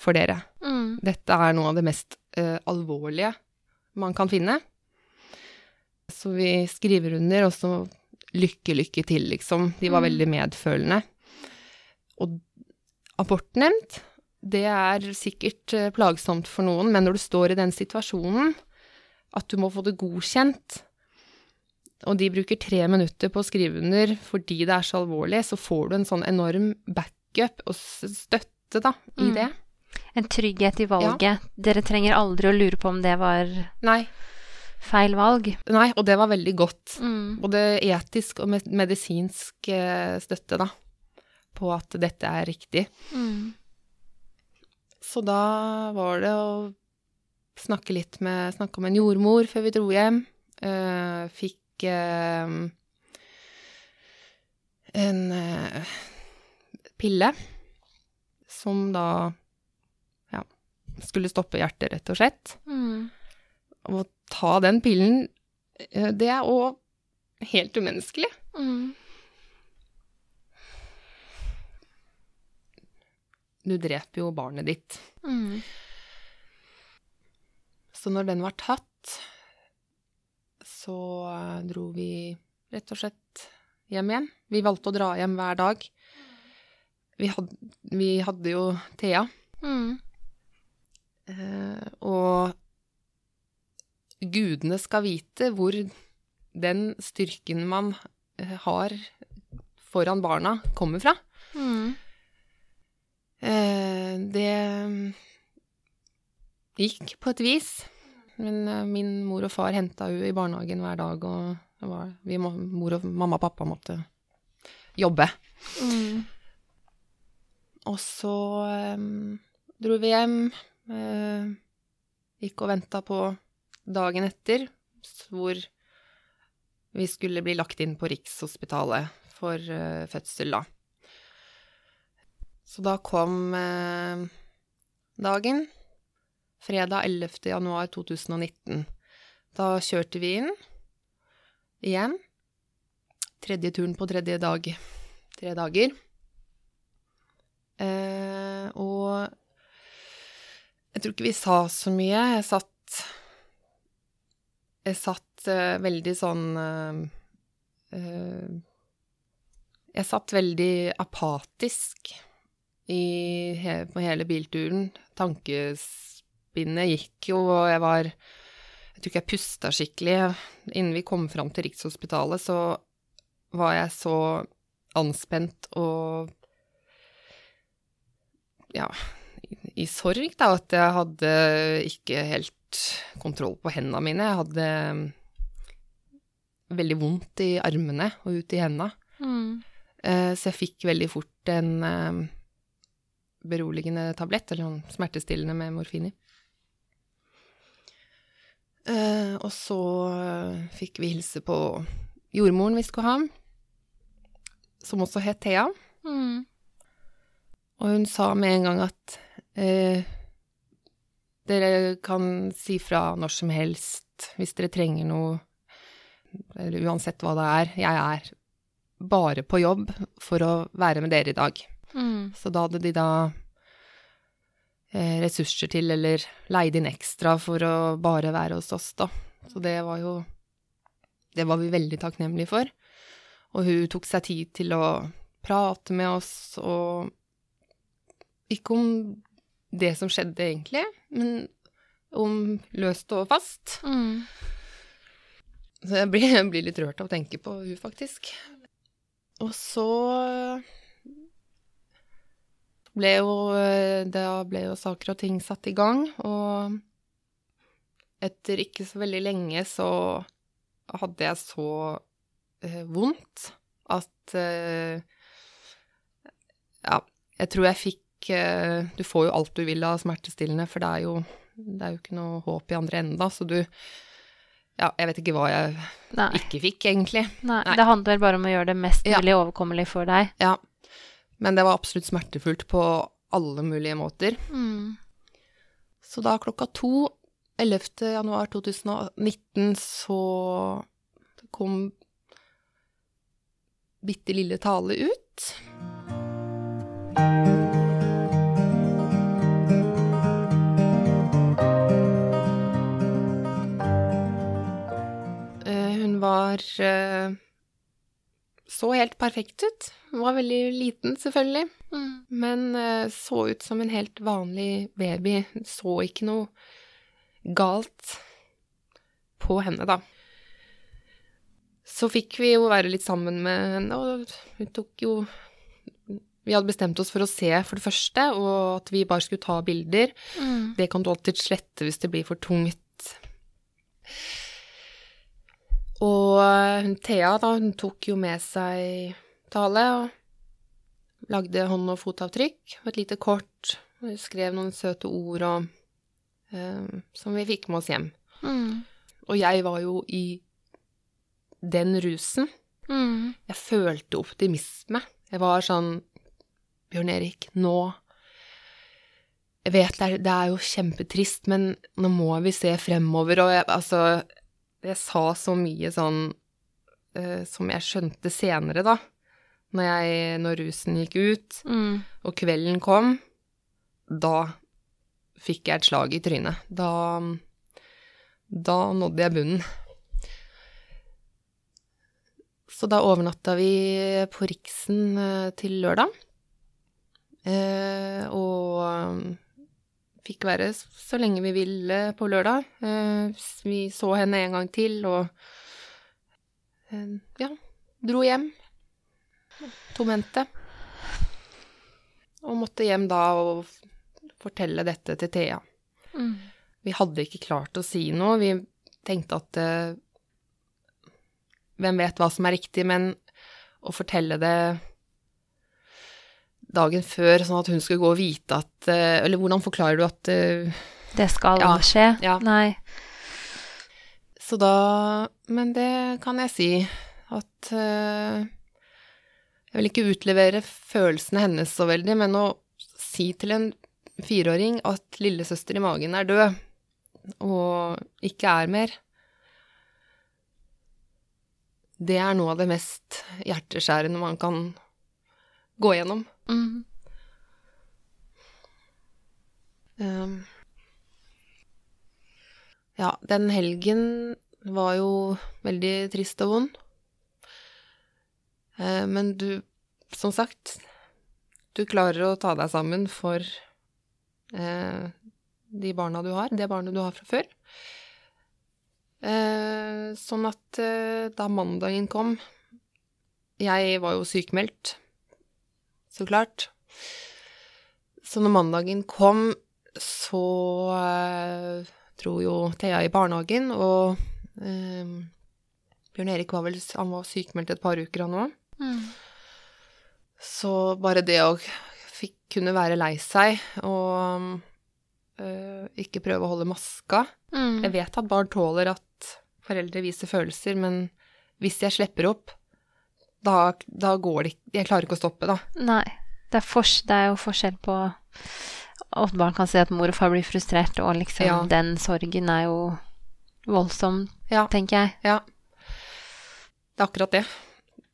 for dere. Mm. Dette er noe av det mest eh, alvorlige man kan finne. Så vi skriver under, og så lykke, lykke til, liksom. De var Mm. veldig medfølende. Og abortnemnd, det er sikkert eh, plagsomt for noen, men når du står i den situasjonen, at du må få det godkjent, og de bruker tre minutter på å skrive under fordi det er så alvorlig, så får du en sånn enorm backup og støtte, da, i Mm. det. En trygghet i valget. Dere trenger aldri å lure på om det var Nei, feil valg. nei, og det var veldig godt. Mm. Både etisk og med- medisinsk eh, støtte, da, på at dette er riktig. Mm. Så da var det å snakke litt med Snakke om en jordmor før vi dro hjem. Uh, fikk uh, en uh, pille som da ja, skulle stoppe hjertet, rett og slett. Mm. Å ta den pillen, eh, det er òg helt umenneskelig. Mm. Du dreper jo barnet ditt. Mm. Så når den var tatt, så eh, dro vi rett og slett hjem igjen. Vi valgte å dra hjem hver dag. Vi hadde, vi hadde jo Thea, Mm. eh, og gudene skal vite hvor den styrken man eh, har foran barna, kommer fra. Mm. Eh, det gikk på et vis. Men eh, min mor og far henta henne i barnehagen hver dag, og det var, vi mor og mamma og pappa måtte jobbe. Mm. Og så um, dro vi hjem. Uh, gikk og venta på dagen etter, hvor vi skulle bli lagt inn på Rikshospitalet for uh, fødsel, da. Så da kom uh, dagen. Fredag 11. januar 2019. Da kjørte vi inn igjen. Tredje turen på tredje dag. Tre dager. Uh, og jeg tror ikke vi sa så mye. Jeg satt Jeg satt uh, veldig sånn uh, Jeg satt veldig apatisk i, he, på hele bilturen. Tankespinnet gikk jo, og jeg var Jeg tror ikke jeg pusta skikkelig. Innen vi kom fram til Rikshospitalet, så var jeg så anspent og ja, i, i sorg, da, at jeg hadde ikke helt kontroll på hendene mine. Jeg hadde mm, veldig vondt i armene og ut i hendene. Mm. Eh, så jeg fikk veldig fort en eh, beroligende tablett, eller noen smertestillende med morfin i. Eh, og så eh, fikk vi hilse på jordmoren vi skulle ha, som også het Thea. Mm. Og hun sa med en gang at eh, dere kan si fra når som helst hvis dere trenger noe, eller uansett hva det er. Jeg er bare på jobb for å være med dere i dag. Mm. Så da hadde de da eh, ressurser til, eller leide inn ekstra for å bare være hos oss, da. Så det var jo Det var vi veldig takknemlige for. Og hun tok seg tid til å prate med oss, og ikke om det som skjedde, egentlig, men om løst og fast. Mm. Så jeg blir, jeg blir litt rørt av å tenke på hun, faktisk. Og så ble jo Da ble jo saker og ting satt i gang, og etter ikke så veldig lenge så hadde jeg så eh, vondt at eh, Ja, jeg tror jeg fikk Du får jo alt du vil av smertestillende, for det er jo, det er jo ikke noe håp i andre enden da, så du Ja, jeg vet ikke hva jeg Nei. ikke fikk, egentlig. Nei. Nei. Det handler bare om å gjøre det mest Ja. mulig overkommelig for deg. Ja. Men det var absolutt smertefullt på alle mulige måter. Mm. Så da klokka to 11. januar 2019 så kom bitte lille Tale ut. Var eh, så helt perfekt ut. Hun var veldig liten, selvfølgelig. Mm. Men eh, så ut som en helt vanlig baby. Så ikke noe galt på henne, da. Så fikk vi jo være litt sammen med henne, og hun tok jo Vi hadde bestemt oss for å se, for det første, og at vi bare skulle ta bilder. Mm. Det kan du alltid slette hvis det blir for tungt. Og eh, hun Thea, da, hun tok jo med seg Tale og lagde hånd- og fotavtrykk og et lite kort. Hun skrev noen søte ord og eh, som vi fikk med oss hjem. Mm. Og jeg var jo i den rusen. Mm. Jeg følte optimisme. Jeg var sånn Bjørn Erik, nå Jeg vet det er, det er jo kjempetrist, men nå må vi se fremover. Og jeg, altså Jeg sa så mye sånn uh, som jeg skjønte senere, da. Når, jeg, når rusen gikk ut, Mm. og kvelden kom. Da fikk jeg et slag i trynet. Da Da nådde jeg bunnen. Så da overnatta vi på Riksen eh, til lørdag. Eh, og fikk være så lenge vi ville på lørdag. Eh, vi så henne en gang til og eh, ja, dro hjem. Tomhendte. Og måtte hjem da og fortelle dette til Thea. Mm. Vi hadde ikke klart å si noe. Vi tenkte at eh, Hvem vet hva som er riktig, men å fortelle det dagen før, sånn at hun skulle gå og vite at eh, Eller hvordan forklarer du at eh, Det skal Ja. skje. Ja. Nei. Så da Men det kan jeg si at eh, Jeg vil ikke utlevere følelsene hennes så veldig, men å si til en fireåring at lillesøster i magen er død, og ikke er mer Det er noe av det mest hjerteskjærende man kan gå gjennom. Mm. Um, ja, den helgen var jo veldig trist og vond. Uh, men du, som sagt, du klarer å ta deg sammen for eh, de barna du har, det barnet du har fra før. Eh, sånn at eh, da mandagen kom Jeg var jo sykemeldt, så klart. Så når mandagen kom, så eh, dro jo Thea i barnehagen, og eh, Bjørn Erik var vel han var sykemeldt et par uker, han òg. Mm. Så bare det å fikk kunne være lei seg og eh, ikke prøve å holde maska Mm. Jeg vet at barn tåler at foreldre viser følelser, men hvis jeg slipper opp, da, da går det ikke Jeg klarer ikke å stoppe, da. Nei. Det er, for, det er jo forskjell på at barn kan si at mor og far blir frustrert, og liksom Ja. den sorgen er jo voldsom, Ja. tenker jeg. Ja. Det er akkurat det.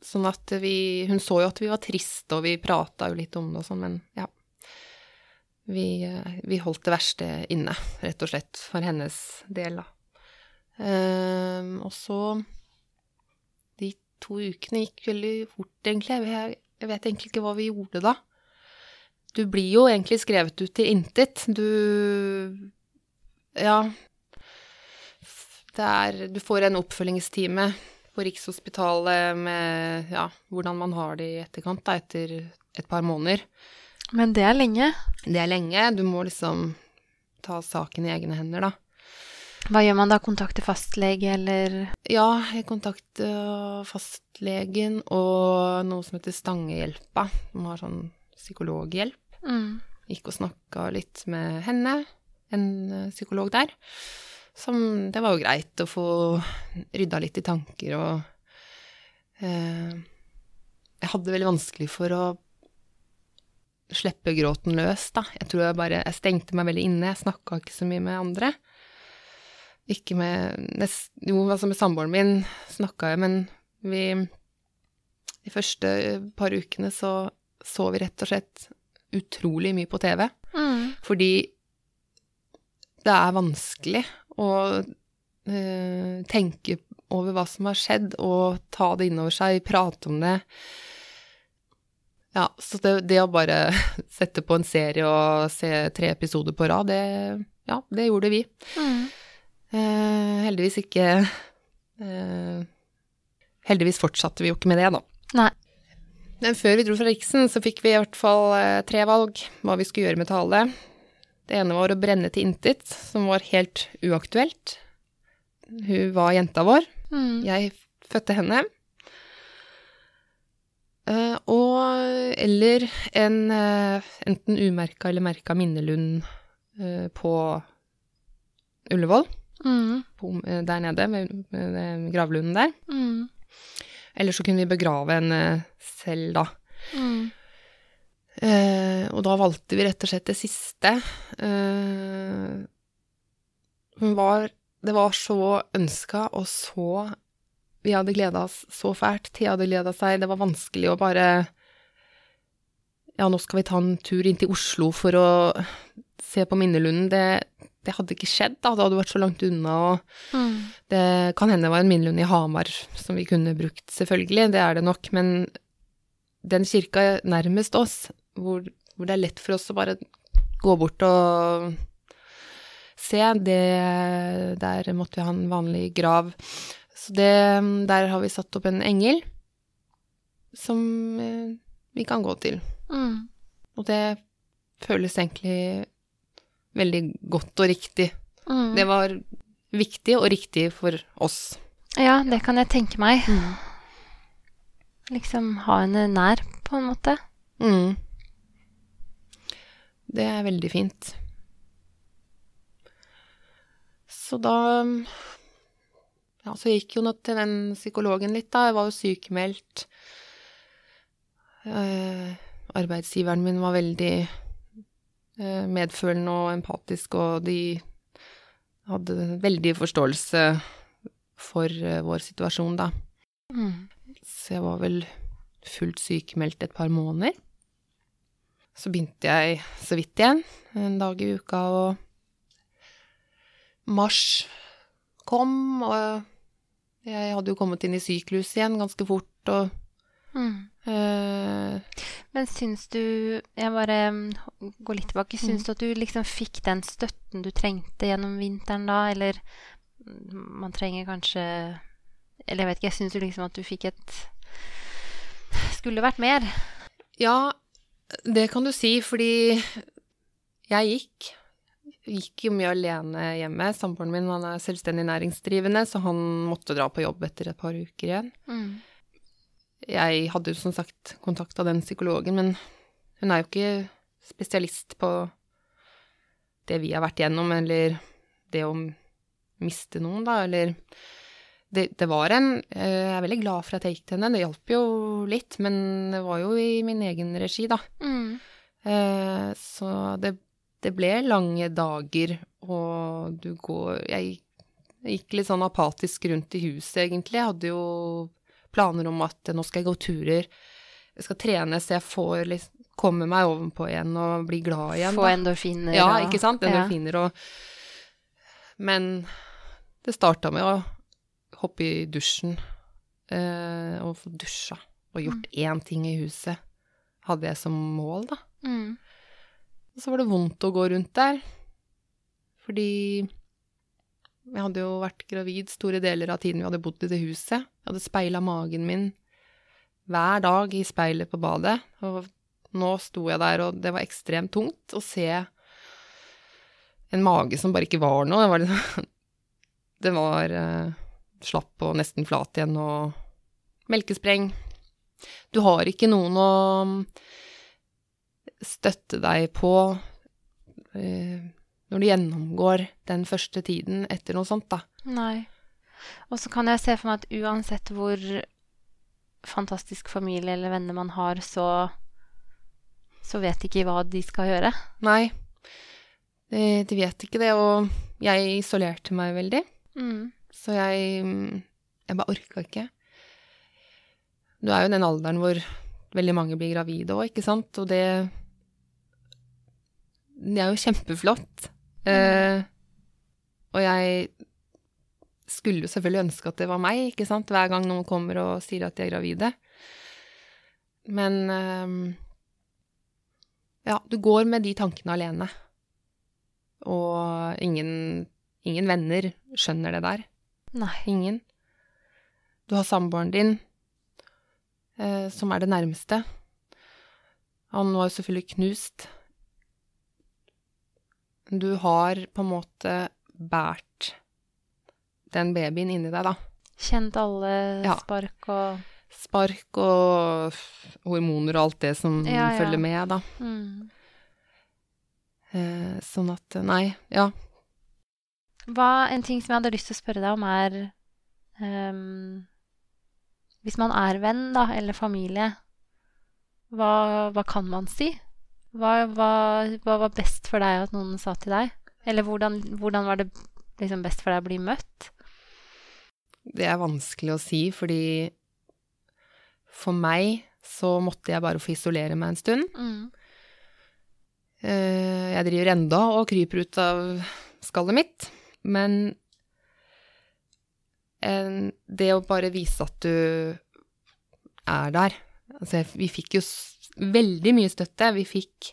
Sånn at vi Hun så jo at vi var triste, og vi prata jo litt om det og sånn, men ja. Vi, vi holdt det verste inne, rett og slett, for hennes del, da. Ehm, og så to ukene gikk veldig fort, egentlig. Jeg, jeg vet egentlig ikke hva vi gjorde da. Du blir jo egentlig skrevet ut til intet. Du Ja. Det er Du får en oppfølgingstime på Rikshospitalet med ja, hvordan man har det i etterkant, da, etter et par måneder. Men det er lenge. Det er lenge. Du må liksom ta saken i egne hender, da. Hva gjør man da? Kontakte fastlege, eller Ja, jeg kontakter fastlegen og noe som heter Stangehjelpa, som har sånn psykologhjelp. mm. Gikk og snakka litt med henne, en eh, psykolog der. Som Det var jo greit å få rydda litt i tanker og eh, Jeg hadde veldig vanskelig for å slippe gråten løs, da. Jeg tror jeg bare Jeg stengte meg veldig inne. Jeg snakka ikke så mye med andre. Ikke med nest, Jo, altså med samboeren min snakka jeg, men vi De første par ukene så så vi rett og slett utrolig mye på TV. Mm. Fordi det er vanskelig å øh, tenke over hva som har skjedd, og ta det innover seg, prate om det. Ja, så det, det å bare sette på en serie og se tre episoder på rad, det, ja, det gjorde vi. Mm. Eh, heldigvis ikke eh, Heldigvis fortsatte vi jo ikke med det, da. Nei. Men før vi dro fra Riksen, så fikk vi i hvert fall eh, tre valg hva vi skulle gjøre med Tale. Det ene var å brenne til intet, som var helt uaktuelt. Hun var jenta vår. Mm. Jeg fødte henne. Eh, og eller en eh, enten umerka eller merka minnelund eh, på Ullevål, Mm. på, eh, der nede, med, med, med gravlunden der. Mm. Eller så kunne vi begrave henne selv, da. Mm. Eh, og da valgte vi rett og slett det siste. Eh, hun var Det var så ønska, og så Vi hadde gleda oss så fælt. Thea hadde gleda seg. Det var vanskelig å bare Ja, nå skal vi ta en tur inn til Oslo for å se på minnelunden. Det, det hadde ikke skjedd, da. Det hadde vært så langt unna. og Mm. det kan hende det var en minnelund i Hamar som vi kunne brukt, selvfølgelig, det er det nok, men den kirka nærmest oss, hvor, hvor det er lett for oss å bare gå bort og se, det, der måtte vi ha en vanlig grav. Så det, der har vi satt opp en engel som eh, vi kan gå til. Mm. Og det føles egentlig veldig godt og riktig. Mm. Det var viktig og riktig for oss. Ja, det kan jeg tenke meg. Liksom ha henne nær, på en måte. Mm. Det er veldig fint. Så da Ja, så gikk jo nå til den psykologen litt, da. Jeg var jo sykemeldt. Eh, arbeidsgiveren min var veldig medfølende og empatisk, og de hadde veldig forståelse for eh, vår situasjon, da. Mm. Så jeg var vel fullt sykemeldt et par måneder. Så begynte jeg så vidt igjen, en dag i uka, og mars kom, og jeg hadde jo kommet inn i syklus igjen ganske fort, og Mm. eh, Men syns du Jeg bare mm, går litt tilbake. Syns Mm. du at du liksom fikk den støtten du trengte gjennom vinteren da, eller mm, man trenger kanskje Eller jeg vet ikke, jeg syns jo liksom at du fikk et Skulle vært mer. Ja, det kan du si, fordi jeg gikk. Gikk jo mye alene hjemme. Samboeren min han er selvstendig næringsdrivende, så han måtte dra på jobb etter et par uker igjen. Mm. Jeg hadde jo som sagt kontakta den psykologen, men hun er jo ikke spesialist på det vi har vært gjennom, eller det å miste noen, da, eller det, det var en eh, Jeg er veldig glad for at jeg gikk til henne. Det hjalp jo litt, men det var jo i min egen regi, da. Mm. Eh, så det, det ble lange dager, og du går Jeg gikk litt sånn apatisk rundt i huset, egentlig. Jeg hadde jo planer om at nå skal jeg gå turer. Jeg skal trene så jeg får liksom komme meg ovenpå igjen og bli glad igjen. Få da. endorfiner. Ja, ikke sant? Ja. Endorfiner og Men det starta med å hoppe i dusjen eh, og få dusja og gjort én ting i huset. Hadde jeg som mål, da. Mm. Og så var det vondt å gå rundt der. Fordi jeg hadde jo vært gravid store deler av tiden vi hadde bodd i det huset. Jeg hadde speila magen min hver dag i speilet på badet. Og nå sto jeg der, og det var ekstremt tungt å se en mage som bare ikke var noe. Det var, liksom, det var uh, slapp og nesten flat igjen, og melkespreng. Du har ikke noen å støtte deg på eh, når du gjennomgår den første tiden etter noe sånt, da. Nei. Og så kan jeg se for meg at uansett hvor fantastisk familie eller venner man har, så så vet de ikke hva de skal gjøre. Nei, de, de vet ikke det, og jeg isolerte meg veldig, Mm. så jeg Jeg bare orka ikke. Du er jo i den alderen hvor veldig mange blir gravide òg, ikke sant, og det Det er jo kjempeflott. Eh, og jeg skulle jo selvfølgelig ønske at det var meg, ikke sant, hver gang noen kommer og sier at de er gravide. Men uh, ja, du går med de tankene alene. Og ingen, ingen venner skjønner det der. Nei. Ingen. Du har samboeren din, eh, som er det nærmeste. Han var jo selvfølgelig knust. Du har på en måte båret den babyen inni deg, da. Kjent alle Ja. spark og Spark og hormoner og alt det som Ja, ja. følger med, da. mm. Eh, sånn at, nei, ja. Hva, En ting som jeg hadde lyst til å spørre deg om, er um, Hvis man er venn, da, eller familie, hva, hva kan man si? Hva, hva, hva var best for deg at noen sa til deg? Eller hvordan, hvordan var det liksom best for deg å bli møtt? Det er vanskelig å si, fordi for meg så måtte jeg bare få isolere meg en stund. Mm. Eh, Jeg driver enda og kryper ut av skallet mitt, men det å bare vise at du er der Altså, vi fikk jo veldig mye støtte. Vi fikk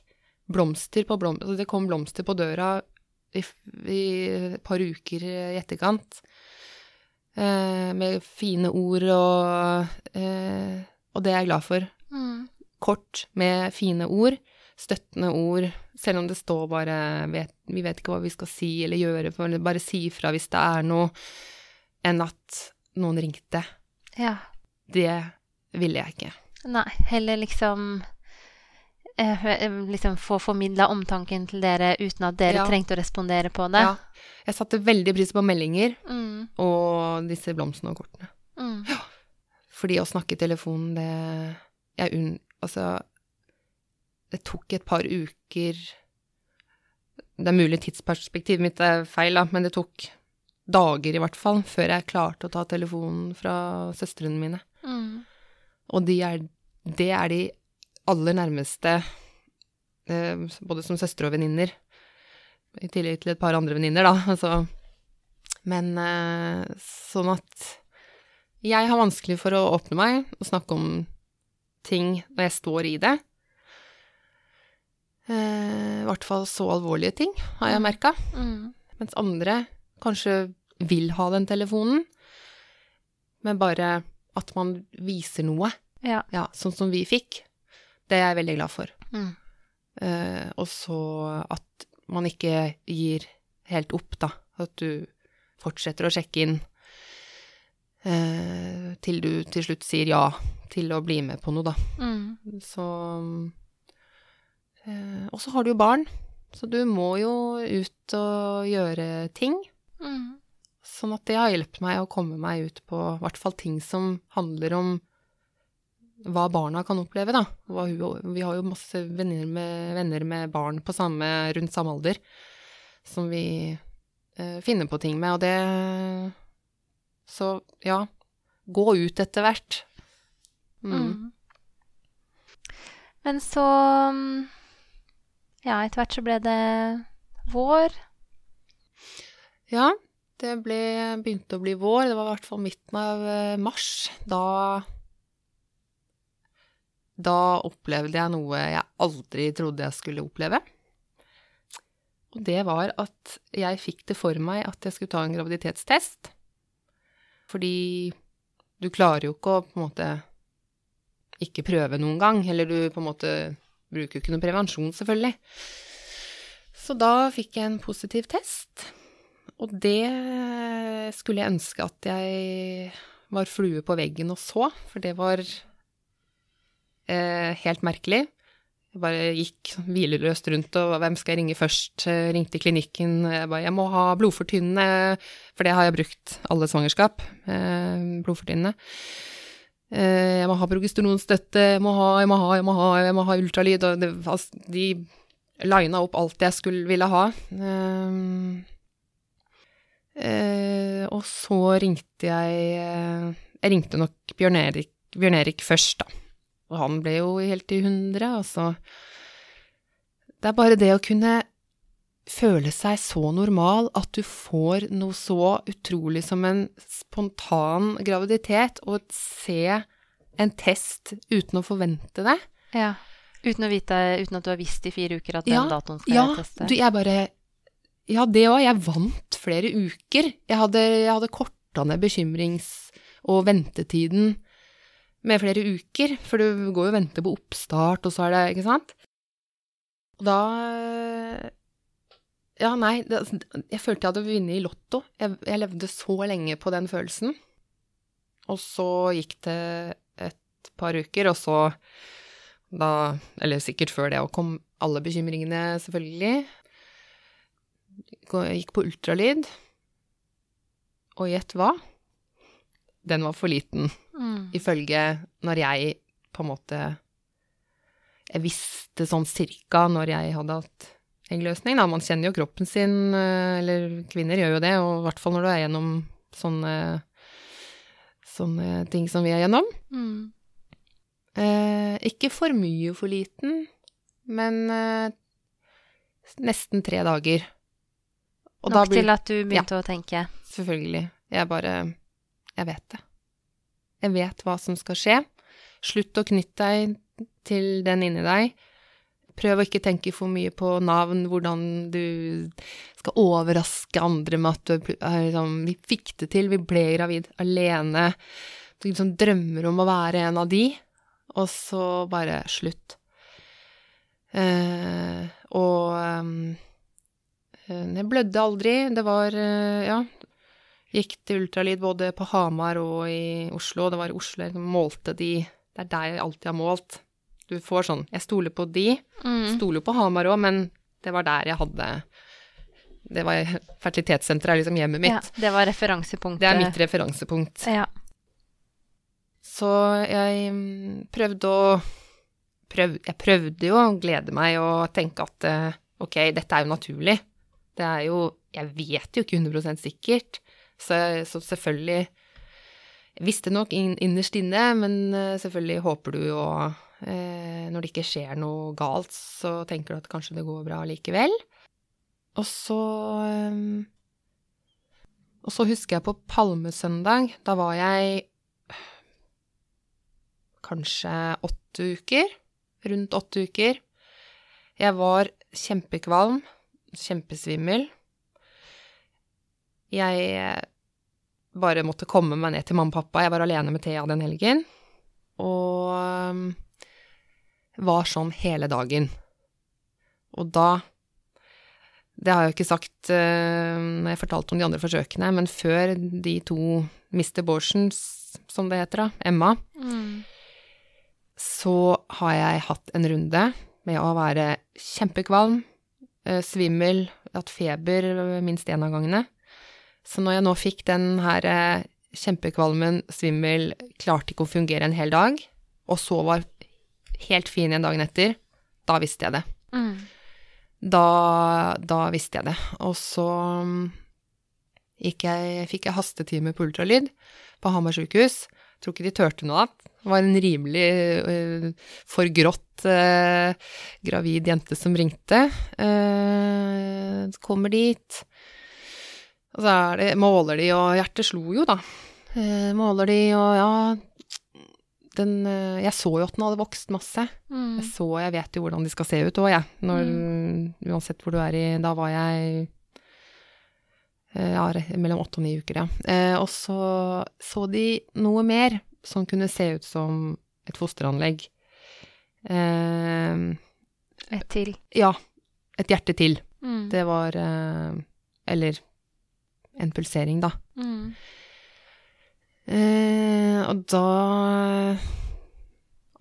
blomster på blomster altså, Det kom blomster på døra i, i et par uker i etterkant. Eh, med fine ord og eh, Og det er jeg glad for Mm. kort med fine ord, støttende ord, selv om det står bare vet, 'vi vet ikke hva vi skal si eller gjøre', bare si ifra hvis det er noe, enn at noen ringte. Ja. Det ville jeg ikke. Nei, heller liksom liksom få formidla omtanken til dere uten at dere Ja. trengte å respondere på det. Ja. Jeg satte veldig pris på meldinger Mm, og disse blomstene og kortene. mm, Fordi å snakke i telefonen, det jeg unn... Altså, det tok et par uker Det er mulig tidsperspektivet mitt er feil, da, men det tok dager i hvert fall før jeg klarte å ta telefonen fra søstrene mine. mm. Og de er, det er de aller nærmeste, eh, både som søstre og venninner. I tillegg til et par andre venninner, da. Altså. Men eh, sånn at jeg har vanskelig for å åpne meg og snakke om ting når jeg står i det. Eh, I hvert fall så alvorlige ting, har jeg merka. Mm. Mens andre kanskje vil ha den telefonen, men bare at man viser noe. Ja. Ja, sånn som vi fikk. Det er jeg veldig glad for. Mm. Eh, og så at man ikke gir helt opp, da. At du fortsetter å sjekke inn eh, til du til slutt sier ja til å bli med på noe, da. Mm. Så eh, Og så har du jo barn, så du må jo ut og gjøre ting. Mm. Sånn at det har hjulpet meg å komme meg ut på i hvert fall ting som handler om hva barna kan oppleve, da. Vi har jo masse venner med, venner med barn på samme, rundt samme alder som vi eh, finner på ting med, og det Så ja, gå ut etter hvert. Mm. Mm. Men så Ja, etter hvert så ble det vår. Ja, det ble, begynte å bli vår. Det var i hvert fall midten av eh, mars. Da Da opplevde jeg noe jeg aldri trodde jeg skulle oppleve. Og det var at jeg fikk det for meg at jeg skulle ta en graviditetstest. Fordi du klarer jo ikke å på en måte ikke prøve noen gang. Eller du på en måte bruker jo ikke noe prevensjon, selvfølgelig. Så da fikk jeg en positiv test. Og det skulle jeg ønske at jeg var flue på veggen og så, for det var helt merkelig. Jeg bare gikk hvileløst rundt, og hvem skal jeg ringe først? Jeg ringte klinikken. Jeg bare jeg må ha blodfortynnende, for det har jeg brukt alle svangerskap. Eh, blodfortynnende. Eh, jeg må ha progesteronstøtte, jeg må ha, jeg må ha, jeg må ha, jeg må ha ultralyd. Og det, altså, de lina opp alt jeg skulle ville ha. Eh, og så ringte jeg eh, Jeg ringte nok Bjørn Erik, Bjørn Erik, først, da. Og han ble jo helt i hundre, altså. Det er bare det å kunne føle seg så normal at du får noe så utrolig som en spontan graviditet, og se en test uten å forvente det. Ja. Uten, vite, uten at du har visst i fire uker at den ja, datoen skal ja, teste? Ja, jeg bare ja, det òg. Jeg vant flere uker. Jeg hadde, jeg hadde korta ned bekymrings- og ventetiden med flere uker, for du går jo og venter på oppstart, og så er det Ikke sant? Og da Ja, nei, det, jeg følte jeg hadde vunnet i Lotto. Jeg, jeg levde så lenge på den følelsen. Og så gikk det et par uker, og så da Eller sikkert før det, og kom alle bekymringene, selvfølgelig gikk på ultralyd, og gjett hva? Den var for liten, mm. ifølge når jeg på en måte Jeg visste sånn cirka når jeg hadde hatt eggløsning, da. Man kjenner jo kroppen sin, eh, eller kvinner gjør jo det, og i hvert fall når du er gjennom sånne, sånne ting som vi er gjennom. Mm. Eh, ikke for mye for liten, men eh, nesten tre dager. Og Nok blir, til at du begynte ja, å tenke? Selvfølgelig. Jeg bare Jeg vet det. Jeg vet hva som skal skje. Slutt å knytte deg til den inni deg. Prøv å ikke tenke for mye på navn, hvordan du skal overraske andre med at du er liksom Vi fikk det til, vi ble gravid alene. Du liksom drømmer om å være en av de, og så bare slutt. Eh, og um, Eh, jeg blødde aldri. Det var eh, Ja. Gikk til ultralyd både på Hamar og i Oslo. Det var i Oslo jeg målte de Det er der jeg alltid har målt. Du får sånn Jeg stoler på de. Mm. Stoler på Hamar òg, men det var der jeg hadde Det var fertilitetssenteret, er liksom hjemmet mitt. Ja, det var referansepunktet. Det er mitt referansepunkt. Ja. Så jeg mm, prøvde å prøv, Jeg prøvde jo å glede meg og tenke at eh, ok, dette er jo naturlig. Det er jo Jeg vet jo ikke 100 sikkert, så, så selvfølgelig visste nok innerst inne, men eh, selvfølgelig håper du jo eh, Når det ikke skjer noe galt, så tenker du at kanskje det går bra likevel. Og så eh, Og så husker jeg på palmesøndag. Da var jeg kanskje åtte uker. Rundt åtte uker. Jeg var kjempekvalm kjempesvimmel. Jeg eh, bare måtte komme meg ned til mamma og pappa. Jeg var alene med Thea den helgen. Og um, var sånn hele dagen. Og da Det har jeg jo ikke sagt uh, når jeg fortalte om de andre forsøkene, men før de to Mr. Borsens, som det heter, da, Emma, mm. så har jeg hatt en runde med å være kjempekvalm, Eh, svimmel, hatt feber minst én av gangene. Så når jeg nå fikk den her eh, kjempekvalmen, svimmel, klarte ikke å fungere en hel dag, og så var helt fin igjen dagen etter, da visste jeg det. Mm. Da, da visste jeg det. Og så mm, jeg, fikk jeg hastetime på ultralyd på Hamar sykehus. Tror ikke de turte noe annet. Det var en rimelig uh, forgrått uh, gravid jente som ringte. Uh, kommer dit, og så det, måler de, og hjertet slo jo, da. Eh, måler de, og ja den, Jeg så jo at den hadde vokst masse. Mm. Jeg så, jeg vet jo hvordan de skal se ut òg, jeg. Når, Uansett hvor du er i Da var jeg ja, mellom åtte og ni uker, ja. Eh, og så så de noe mer som kunne se ut som et fosteranlegg. Eh, Et til. ja, et hjerte til. Mm. Det var eh, Eller en pulsering, da. Mm. Eh, og da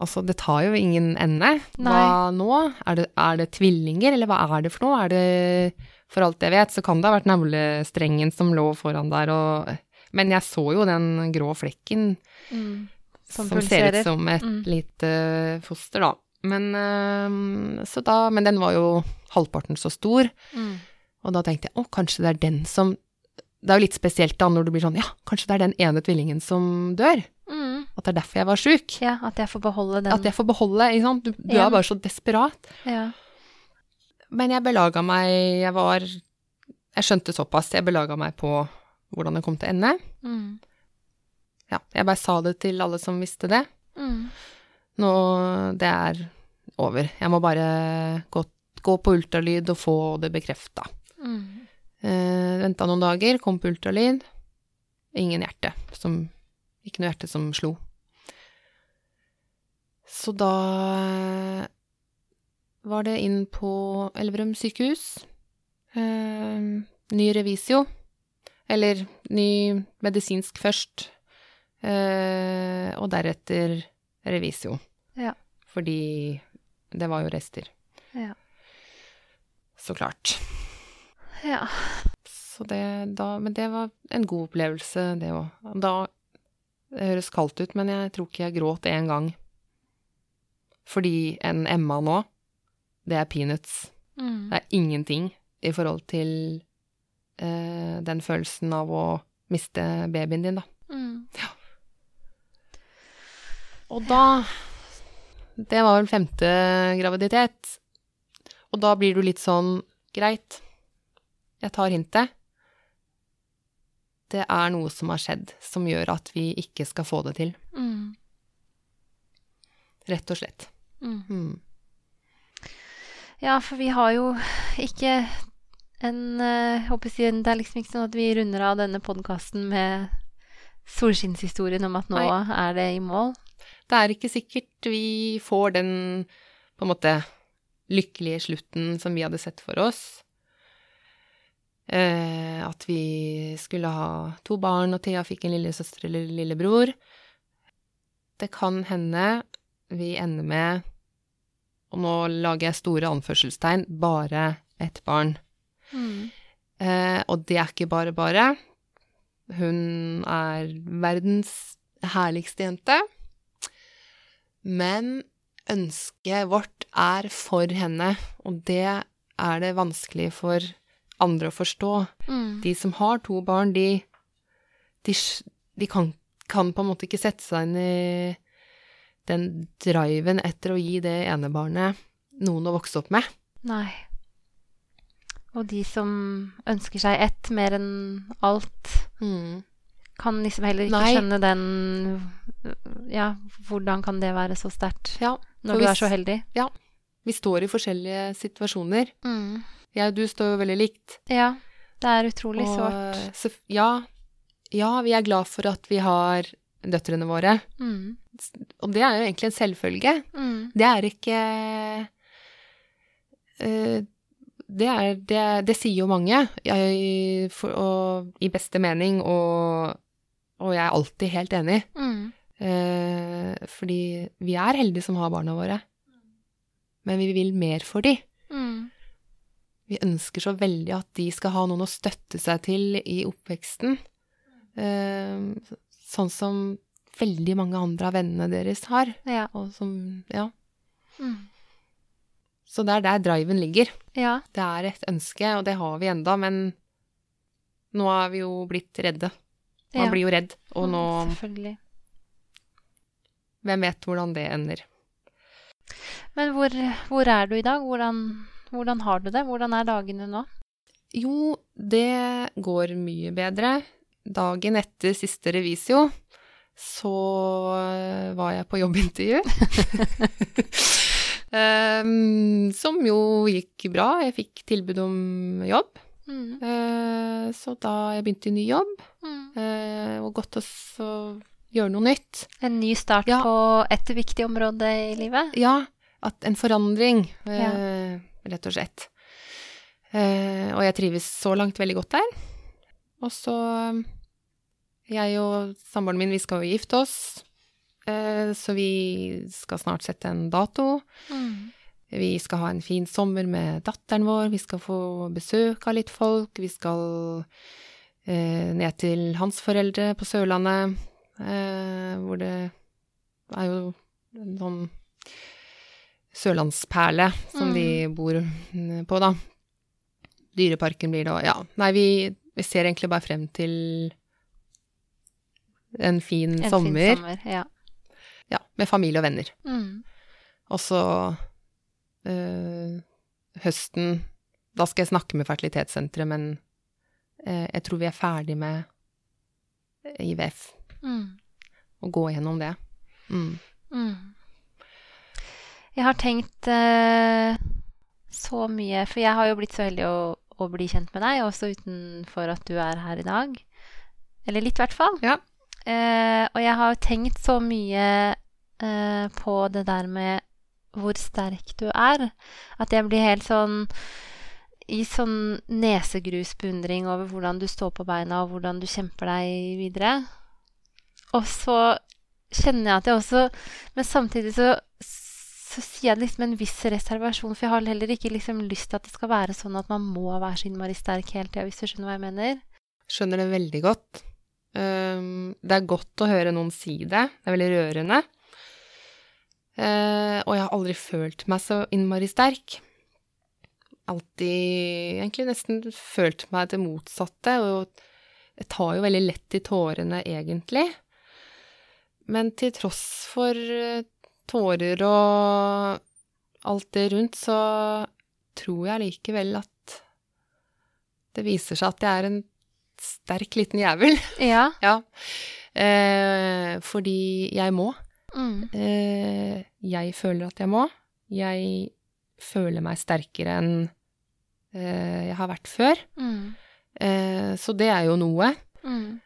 Altså, det tar jo ingen ende. Hva nå? Er det, er det tvillinger, eller hva er det for noe? Er det For alt jeg vet, så kan det ha vært navlestrengen som lå foran der og Men jeg så jo den grå flekken Mm. som, Som ser ut som et Mm. lite foster, da. Men eh, Så da Men den var jo halvparten så stor. Mm. Og da tenkte jeg å, kanskje det er den som Det er jo litt spesielt da når du blir sånn ja, kanskje det er den ene tvillingen som dør. Mm. At det er derfor jeg var sjuk. Ja, at jeg får beholde den. At jeg får beholde, ikke sant. Du, du Ja. er bare så desperat. Ja. Men jeg belaga meg Jeg var Jeg skjønte såpass. Jeg belaga meg på hvordan det kom til å ende. Mm. Ja, jeg bare sa det til alle som visste det. Mm. Nå Det er over. Jeg må bare gå, gå på ultralyd og få det bekrefta. Mm. Eh, Venta noen dager, kom på ultralyd. Ingen hjerte. Som, ikke noe hjerte som slo. Så da eh, var det inn på Elverum sykehus. Eh, ny revisio. Eller ny medisinsk først. Eh, og deretter revisio. Ja. Fordi det var jo rester. Ja. Så klart. Ja. Så det, da, men det var en god opplevelse, det òg. Da Det høres kaldt ut, men jeg tror ikke jeg gråt én gang. Fordi en Emma nå, det er peanuts. Mm. Det er ingenting i forhold til eh, den følelsen av å miste babyen din, da. Mm. Og da Det var vel femte graviditet. Og da blir du litt sånn Greit, jeg tar hintet. Det er noe som har skjedd som gjør at vi ikke skal få det til. Mm. Rett og slett. Mm. Mm. Ja, for vi har jo ikke en eh, jeg håper å si, Det er liksom ikke sånn at vi runder av denne podkasten med solskinnshistorien om at nå Nei. er det i mål. Det er ikke sikkert vi får den på en måte lykkelige slutten som vi hadde sett for oss. Eh, at vi skulle ha to barn, og Thea fikk en lillesøster eller lillebror. Det kan hende vi ender med, og nå lager jeg store anførselstegn, bare ett barn. Mm. Eh, og det er ikke bare bare. Hun er verdens herligste jente. Men ønsket vårt er for henne, og det er det vanskelig for andre å forstå. Mm. De som har to barn, de, de, de kan, kan på en måte ikke sette seg inn i den driven etter å gi det ene barnet noen å vokse opp med. Nei. Og de som ønsker seg ett mer enn alt, kan liksom heller ikke Nei. skjønne den Ja, hvordan kan det være så sterkt Ja, når du du er så heldig? Vi står i forskjellige situasjoner. Mm. Jeg og du står jo veldig likt. Ja, det er utrolig Og, sårt. så, ja, ja, vi er glad for at vi har døtrene våre. Mm. Og det er jo egentlig en selvfølge. Mm. Det er ikke uh, det, er, det, det sier jo mange, jeg, for, og, i beste mening, og, og jeg er alltid helt enig. Mm. Uh, fordi vi er heldige som har barna våre. Men vi vil mer for de. Mm. vi ønsker så veldig at de skal ha noen å støtte seg til i oppveksten. Eh, sånn som veldig mange andre av vennene deres har. Ja. Og som Ja. Mm. Så det er der driven ligger. Ja. Det er et ønske, og det har vi enda, men nå er vi jo blitt redde. Man Ja. blir jo redd, og nå Selvfølgelig. Hvem vet hvordan det ender. Men hvor, hvor er du i dag? Hvordan, hvordan har du det? Hvordan er dagene nå? Jo, det går mye bedre. Dagen etter siste revisio så eh, var jeg på jobbintervju. um, som jo gikk bra. Jeg fikk tilbud om jobb. Mm. Uh, så da jeg begynte i ny jobb, Mm. uh, og godt å så gjøre noe nytt. En ny start Ja. på et viktig område i livet? Ja, at en forandring, eh, rett og slett. Eh, og jeg trives så langt veldig godt der. Og så Jeg og samboeren min, vi skal jo gifte oss, eh, så vi skal snart sette en dato. Mm. Vi skal ha en fin sommer med datteren vår, vi skal få besøk av litt folk, vi skal eh, ned til hans foreldre på Sørlandet, eh, hvor det er jo en sånn sørlandsperle som de bor mm, på, da. Dyreparken blir det òg, ja. Nei, vi, vi ser egentlig bare frem til en fin En sommer. fin sommer. Ja. Ja, med familie og venner. Mm. Og så øh, høsten Da skal jeg snakke med fertilitetssenteret, men øh, jeg tror vi er ferdig med IVF. Mm. Og gå gjennom det. Mm. Jeg har tenkt eh, så mye, for jeg har jo blitt så heldig å, å bli kjent med deg, også utenfor at du er her i dag. Eller litt, i hvert fall. Ja. Eh, og jeg har tenkt så mye eh, på det der med hvor sterk du er, at jeg blir helt sånn i sånn nesegrusbeundring over hvordan du står på beina, og hvordan du kjemper deg videre. Og så kjenner jeg at jeg også Men samtidig så, så sier jeg det liksom en viss reservasjon, for jeg har heller ikke liksom lyst til at det skal være sånn at man må være så innmari sterk hele tida, hvis du skjønner hva jeg mener. Skjønner det veldig godt. Um, det er godt å høre noen si det. Det er veldig rørende. Uh, og jeg har aldri følt meg så innmari sterk. Alltid egentlig nesten følt meg det motsatte, og jeg tar jo veldig lett i tårene, egentlig. Men til tross for eh, tårer og alt det rundt, så tror jeg likevel at det viser seg at jeg er en sterk liten jævel. Ja. Ja. Eh, fordi jeg må. Mm. Eh, jeg føler at jeg må. Jeg føler meg sterkere enn eh, jeg har vært før. Mm. Eh, så det er jo noe. Mm.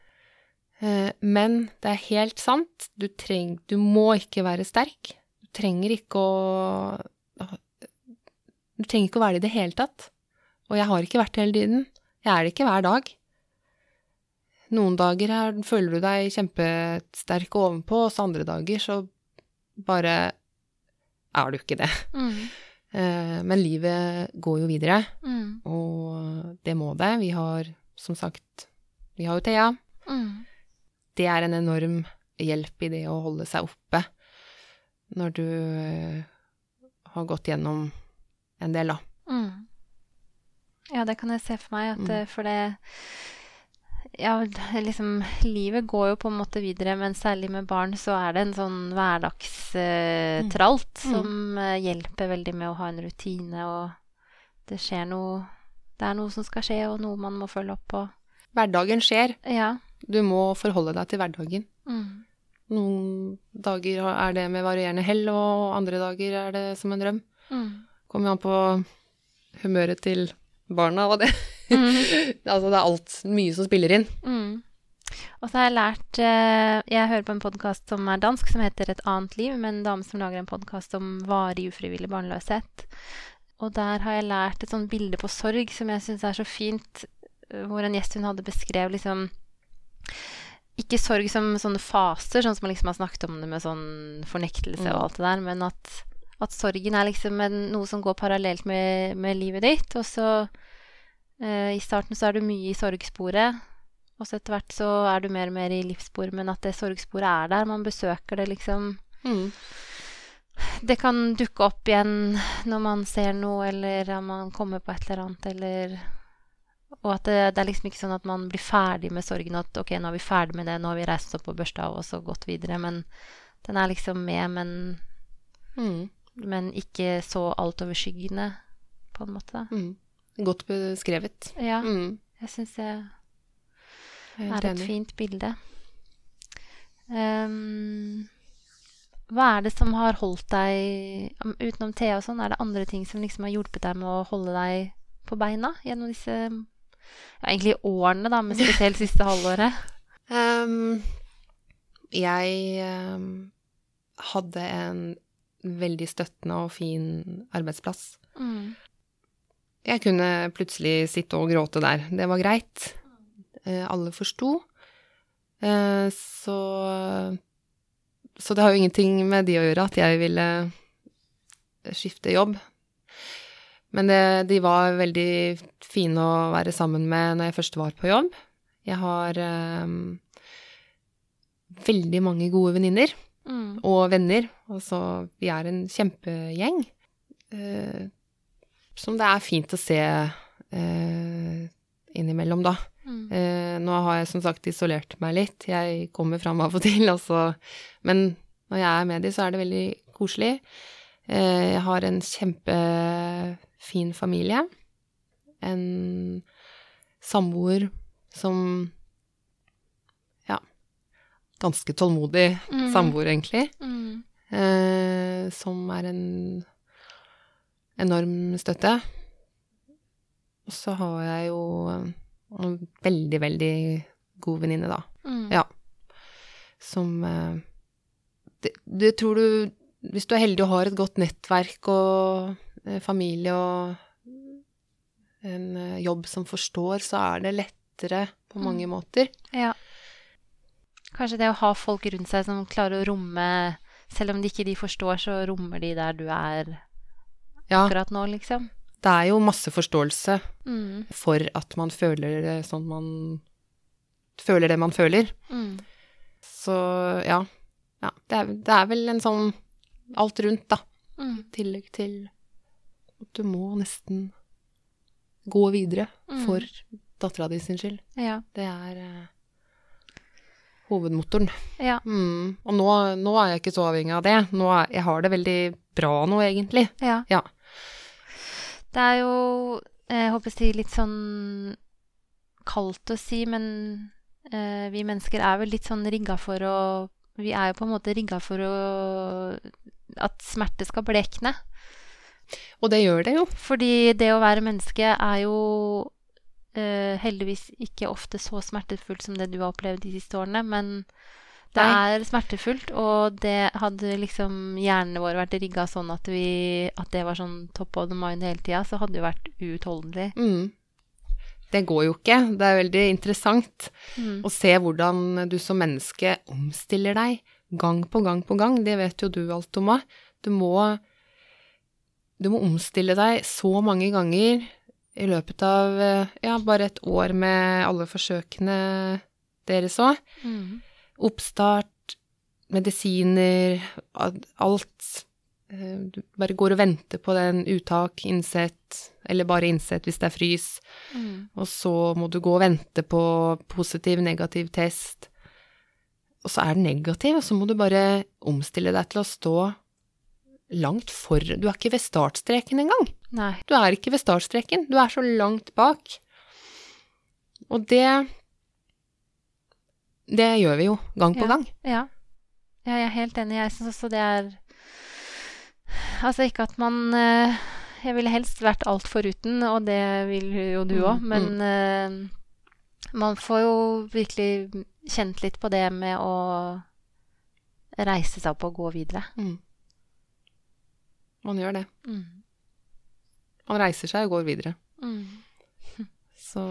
Eh, men det er helt sant. Du, treng, du må ikke være sterk. Du trenger ikke å Du trenger ikke å være det i det hele tatt. Og jeg har ikke vært det hele tiden. Jeg er det ikke hver dag. Noen dager her føler du deg kjempesterk ovenpå, og så andre dager så bare er du ikke det. Mm. Eh, Men livet går jo videre, Mm. og det må det. Vi har, som sagt, vi har jo Thea. Mm. Det er en enorm hjelp i det å holde seg oppe når du eh, har gått gjennom en del, da. Mm. Ja, det kan jeg se for meg, at Mm. eh, for det Ja, liksom Livet går jo på en måte videre, men særlig med barn så er det en sånn hverdagstralt Mm. som uh, hjelper veldig med å ha en rutine, og det skjer noe Det er noe som skal skje, og noe man må følge opp på. Hverdagen skjer. Ja. Du må forholde deg til hverdagen. Mm. Noen dager er det med varierende hell, og andre dager er det som en drøm. Mm. Kommer an på humøret til barna og det. Mm. altså det er alt, mye som spiller inn. Mm. Og så har jeg lært eh, Jeg hører på en podkast som er dansk, som heter Et annet liv, med en dame som lager en podkast om varig ufrivillig barnløshet. Og der har jeg lært et sånt bilde på sorg som jeg syns er så fint, eh, hvor en gjest hun hadde beskrevet liksom Ikke sorg som sånne faser, sånn som man liksom har snakket om det med sånn fornektelse og Mm. alt det der, men at at sorgen er liksom en, noe som går parallelt med, med livet ditt. Og så eh, i starten så er du mye i sorgsporet, og så etter hvert så er du mer og mer i livssporet, men at det sorgsporet er der, man besøker det liksom Mm. Det kan dukke opp igjen når man ser noe, eller om man kommer på et eller annet, eller Og at det, det er liksom ikke sånn at man blir ferdig med sorgen, at ok, nå er vi ferdig med det, nå har vi reist oss opp og børsta og gått videre, men den er liksom med, men, Mm. men ikke så altoverskyggende, på en måte. Mm. Godt beskrevet. Ja, Mm. jeg syns det er et fint bilde. Um, hva er det som har holdt deg Utenom Thea og sånn, er det andre ting som liksom har hjulpet deg med å holde deg på beina gjennom disse ja, egentlig årene, da, men spesielt siste halvåret? Um, jeg um, hadde en veldig støttende og fin arbeidsplass. Mm. Jeg kunne plutselig sitte og gråte der. Det var greit. Eh, alle forsto. Eh, så Så det har jo ingenting med de å gjøre at jeg ville skifte jobb. Men det, de var veldig fine å være sammen med når jeg først var på jobb. Jeg har eh, veldig mange gode venninner Mm. og venner. Altså, vi er en kjempegjeng. Eh, som det er fint å se eh, innimellom, da. Mm. Uh, nå har jeg som sagt isolert meg litt. Jeg kommer fram av og til, altså. Men når jeg er med de, så er det veldig koselig. Jeg har en kjempefin familie. En samboer som Ja, ganske tålmodig mm. samboer, egentlig. Mm. Eh, som er en enorm støtte. Og så har jeg jo en veldig, veldig god venninne, da. Mm. Ja. Som eh, det, det tror du Hvis du er heldig og har et godt nettverk og eh, familie og en eh, jobb som forstår, så er det lettere på mange måter. Ja. Kanskje det å ha folk rundt seg som klarer å romme Selv om de ikke de forstår, så rommer de der du er Ja, akkurat nå, liksom. det er jo masse forståelse Mm. for at man føler det sånn man Føler det man føler. Mm. Så ja. ja det, er, det er vel en sånn alt rundt, da. Mm. I tillegg til du må nesten gå videre Mm. for dattera di sin skyld. Ja. Det er eh, hovedmotoren. Ja. Mm. Og nå, nå er jeg ikke så avhengig av det. Nå er, jeg har det veldig bra nå, egentlig. Ja. Ja. Det er jo Jeg håper å si litt sånn kaldt å si, men eh, vi mennesker er vel litt sånn rigga for å Vi er jo på en måte rigga for å At smerte skal blekne. Og det gjør det jo. Fordi det å være menneske er jo eh, heldigvis ikke ofte så smertefullt som det du har opplevd de siste årene, men det Nei. er smertefullt, og det hadde liksom hjernene våre vært rigga sånn at, vi, at det var sånn top of the mind hele tida, så hadde det vært uutholdelig. Mm. Det går jo ikke. Det er veldig interessant Mm. å se hvordan du som menneske omstiller deg gang på gang på gang. Det vet jo du alt om òg. Du må Du må omstille deg så mange ganger i løpet av eh, ja, bare et år med alle forsøkene deres òg. Mm. Oppstart, medisiner, alt. Eh, Du bare går og venter på den uttak, innsett, eller bare innsett hvis det er frys. Mm. Og så må du gå og vente på positiv, negativ test. Og så er den negativ, og så må du bare omstille deg til å stå langt for Du er ikke ved startstreken engang. Nei. Du er ikke ved startstreken. Du er så langt bak. Og det Det gjør vi jo gang på Ja. gang. Ja. ja, jeg er helt enig. Jeg syns også det er Altså ikke at man eh, Jeg ville helst vært alt foruten, og det vil jo du òg, Mm, men mm. man får jo virkelig kjent litt på det med å reise seg opp og gå videre. Mm. Man gjør det. Mm. Man reiser seg og går videre. Mm. Så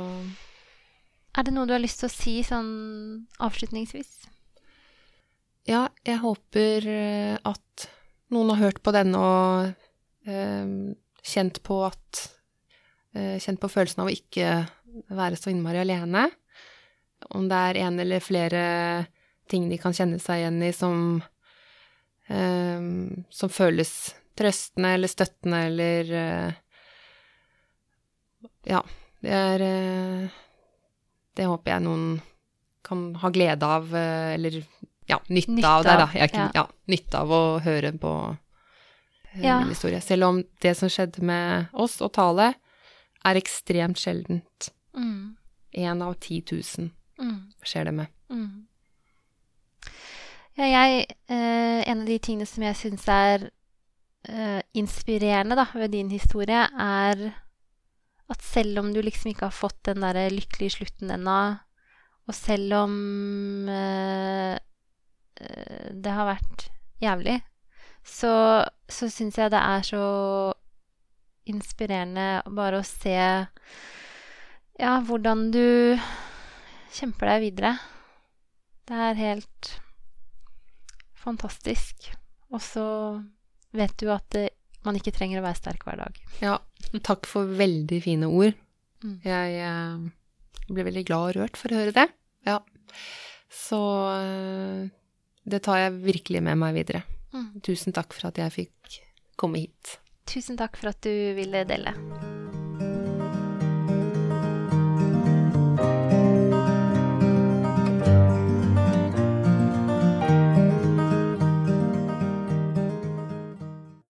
Er det noe du har lyst til å si sånn avslutningsvis? Ja, jeg håper eh, at noen har hørt på denne og eh, kjent på at eh, Kjent på følelsen av å ikke være så innmari alene. Om det er en eller flere ting de kan kjenne seg igjen i som eh, Som føles trøstende eller støttende eller eh, Ja, det er eh, Det håper jeg noen kan ha glede av, eh, eller ja, nytte, Nytte av Der, da. Jeg, ja. ja. nytte av å høre på eh, Ja. min historie. Selv om det som skjedde med oss og Tale, er ekstremt sjeldent. Mm. Av ti tusen Mm. skjer det med. Mm. Ja, jeg eh, En av de tingene som jeg syns er eh, inspirerende da, ved din historie, er at selv om du liksom ikke har fått den der lykkelige slutten ennå, og selv om eh, eh, det har vært jævlig, så, så syns jeg det er så inspirerende bare å se ja, hvordan du kjemper deg videre. Det er helt fantastisk. Og så vet du at eh, man ikke trenger å være sterk hver dag. Ja, takk for veldig fine ord. Mm. Jeg eh, ble veldig glad og rørt for å høre det. Ja. Så eh, det tar jeg virkelig med meg videre. Mm. Tusen takk for at jeg fikk komme hit. Tusen takk for at du ville dele.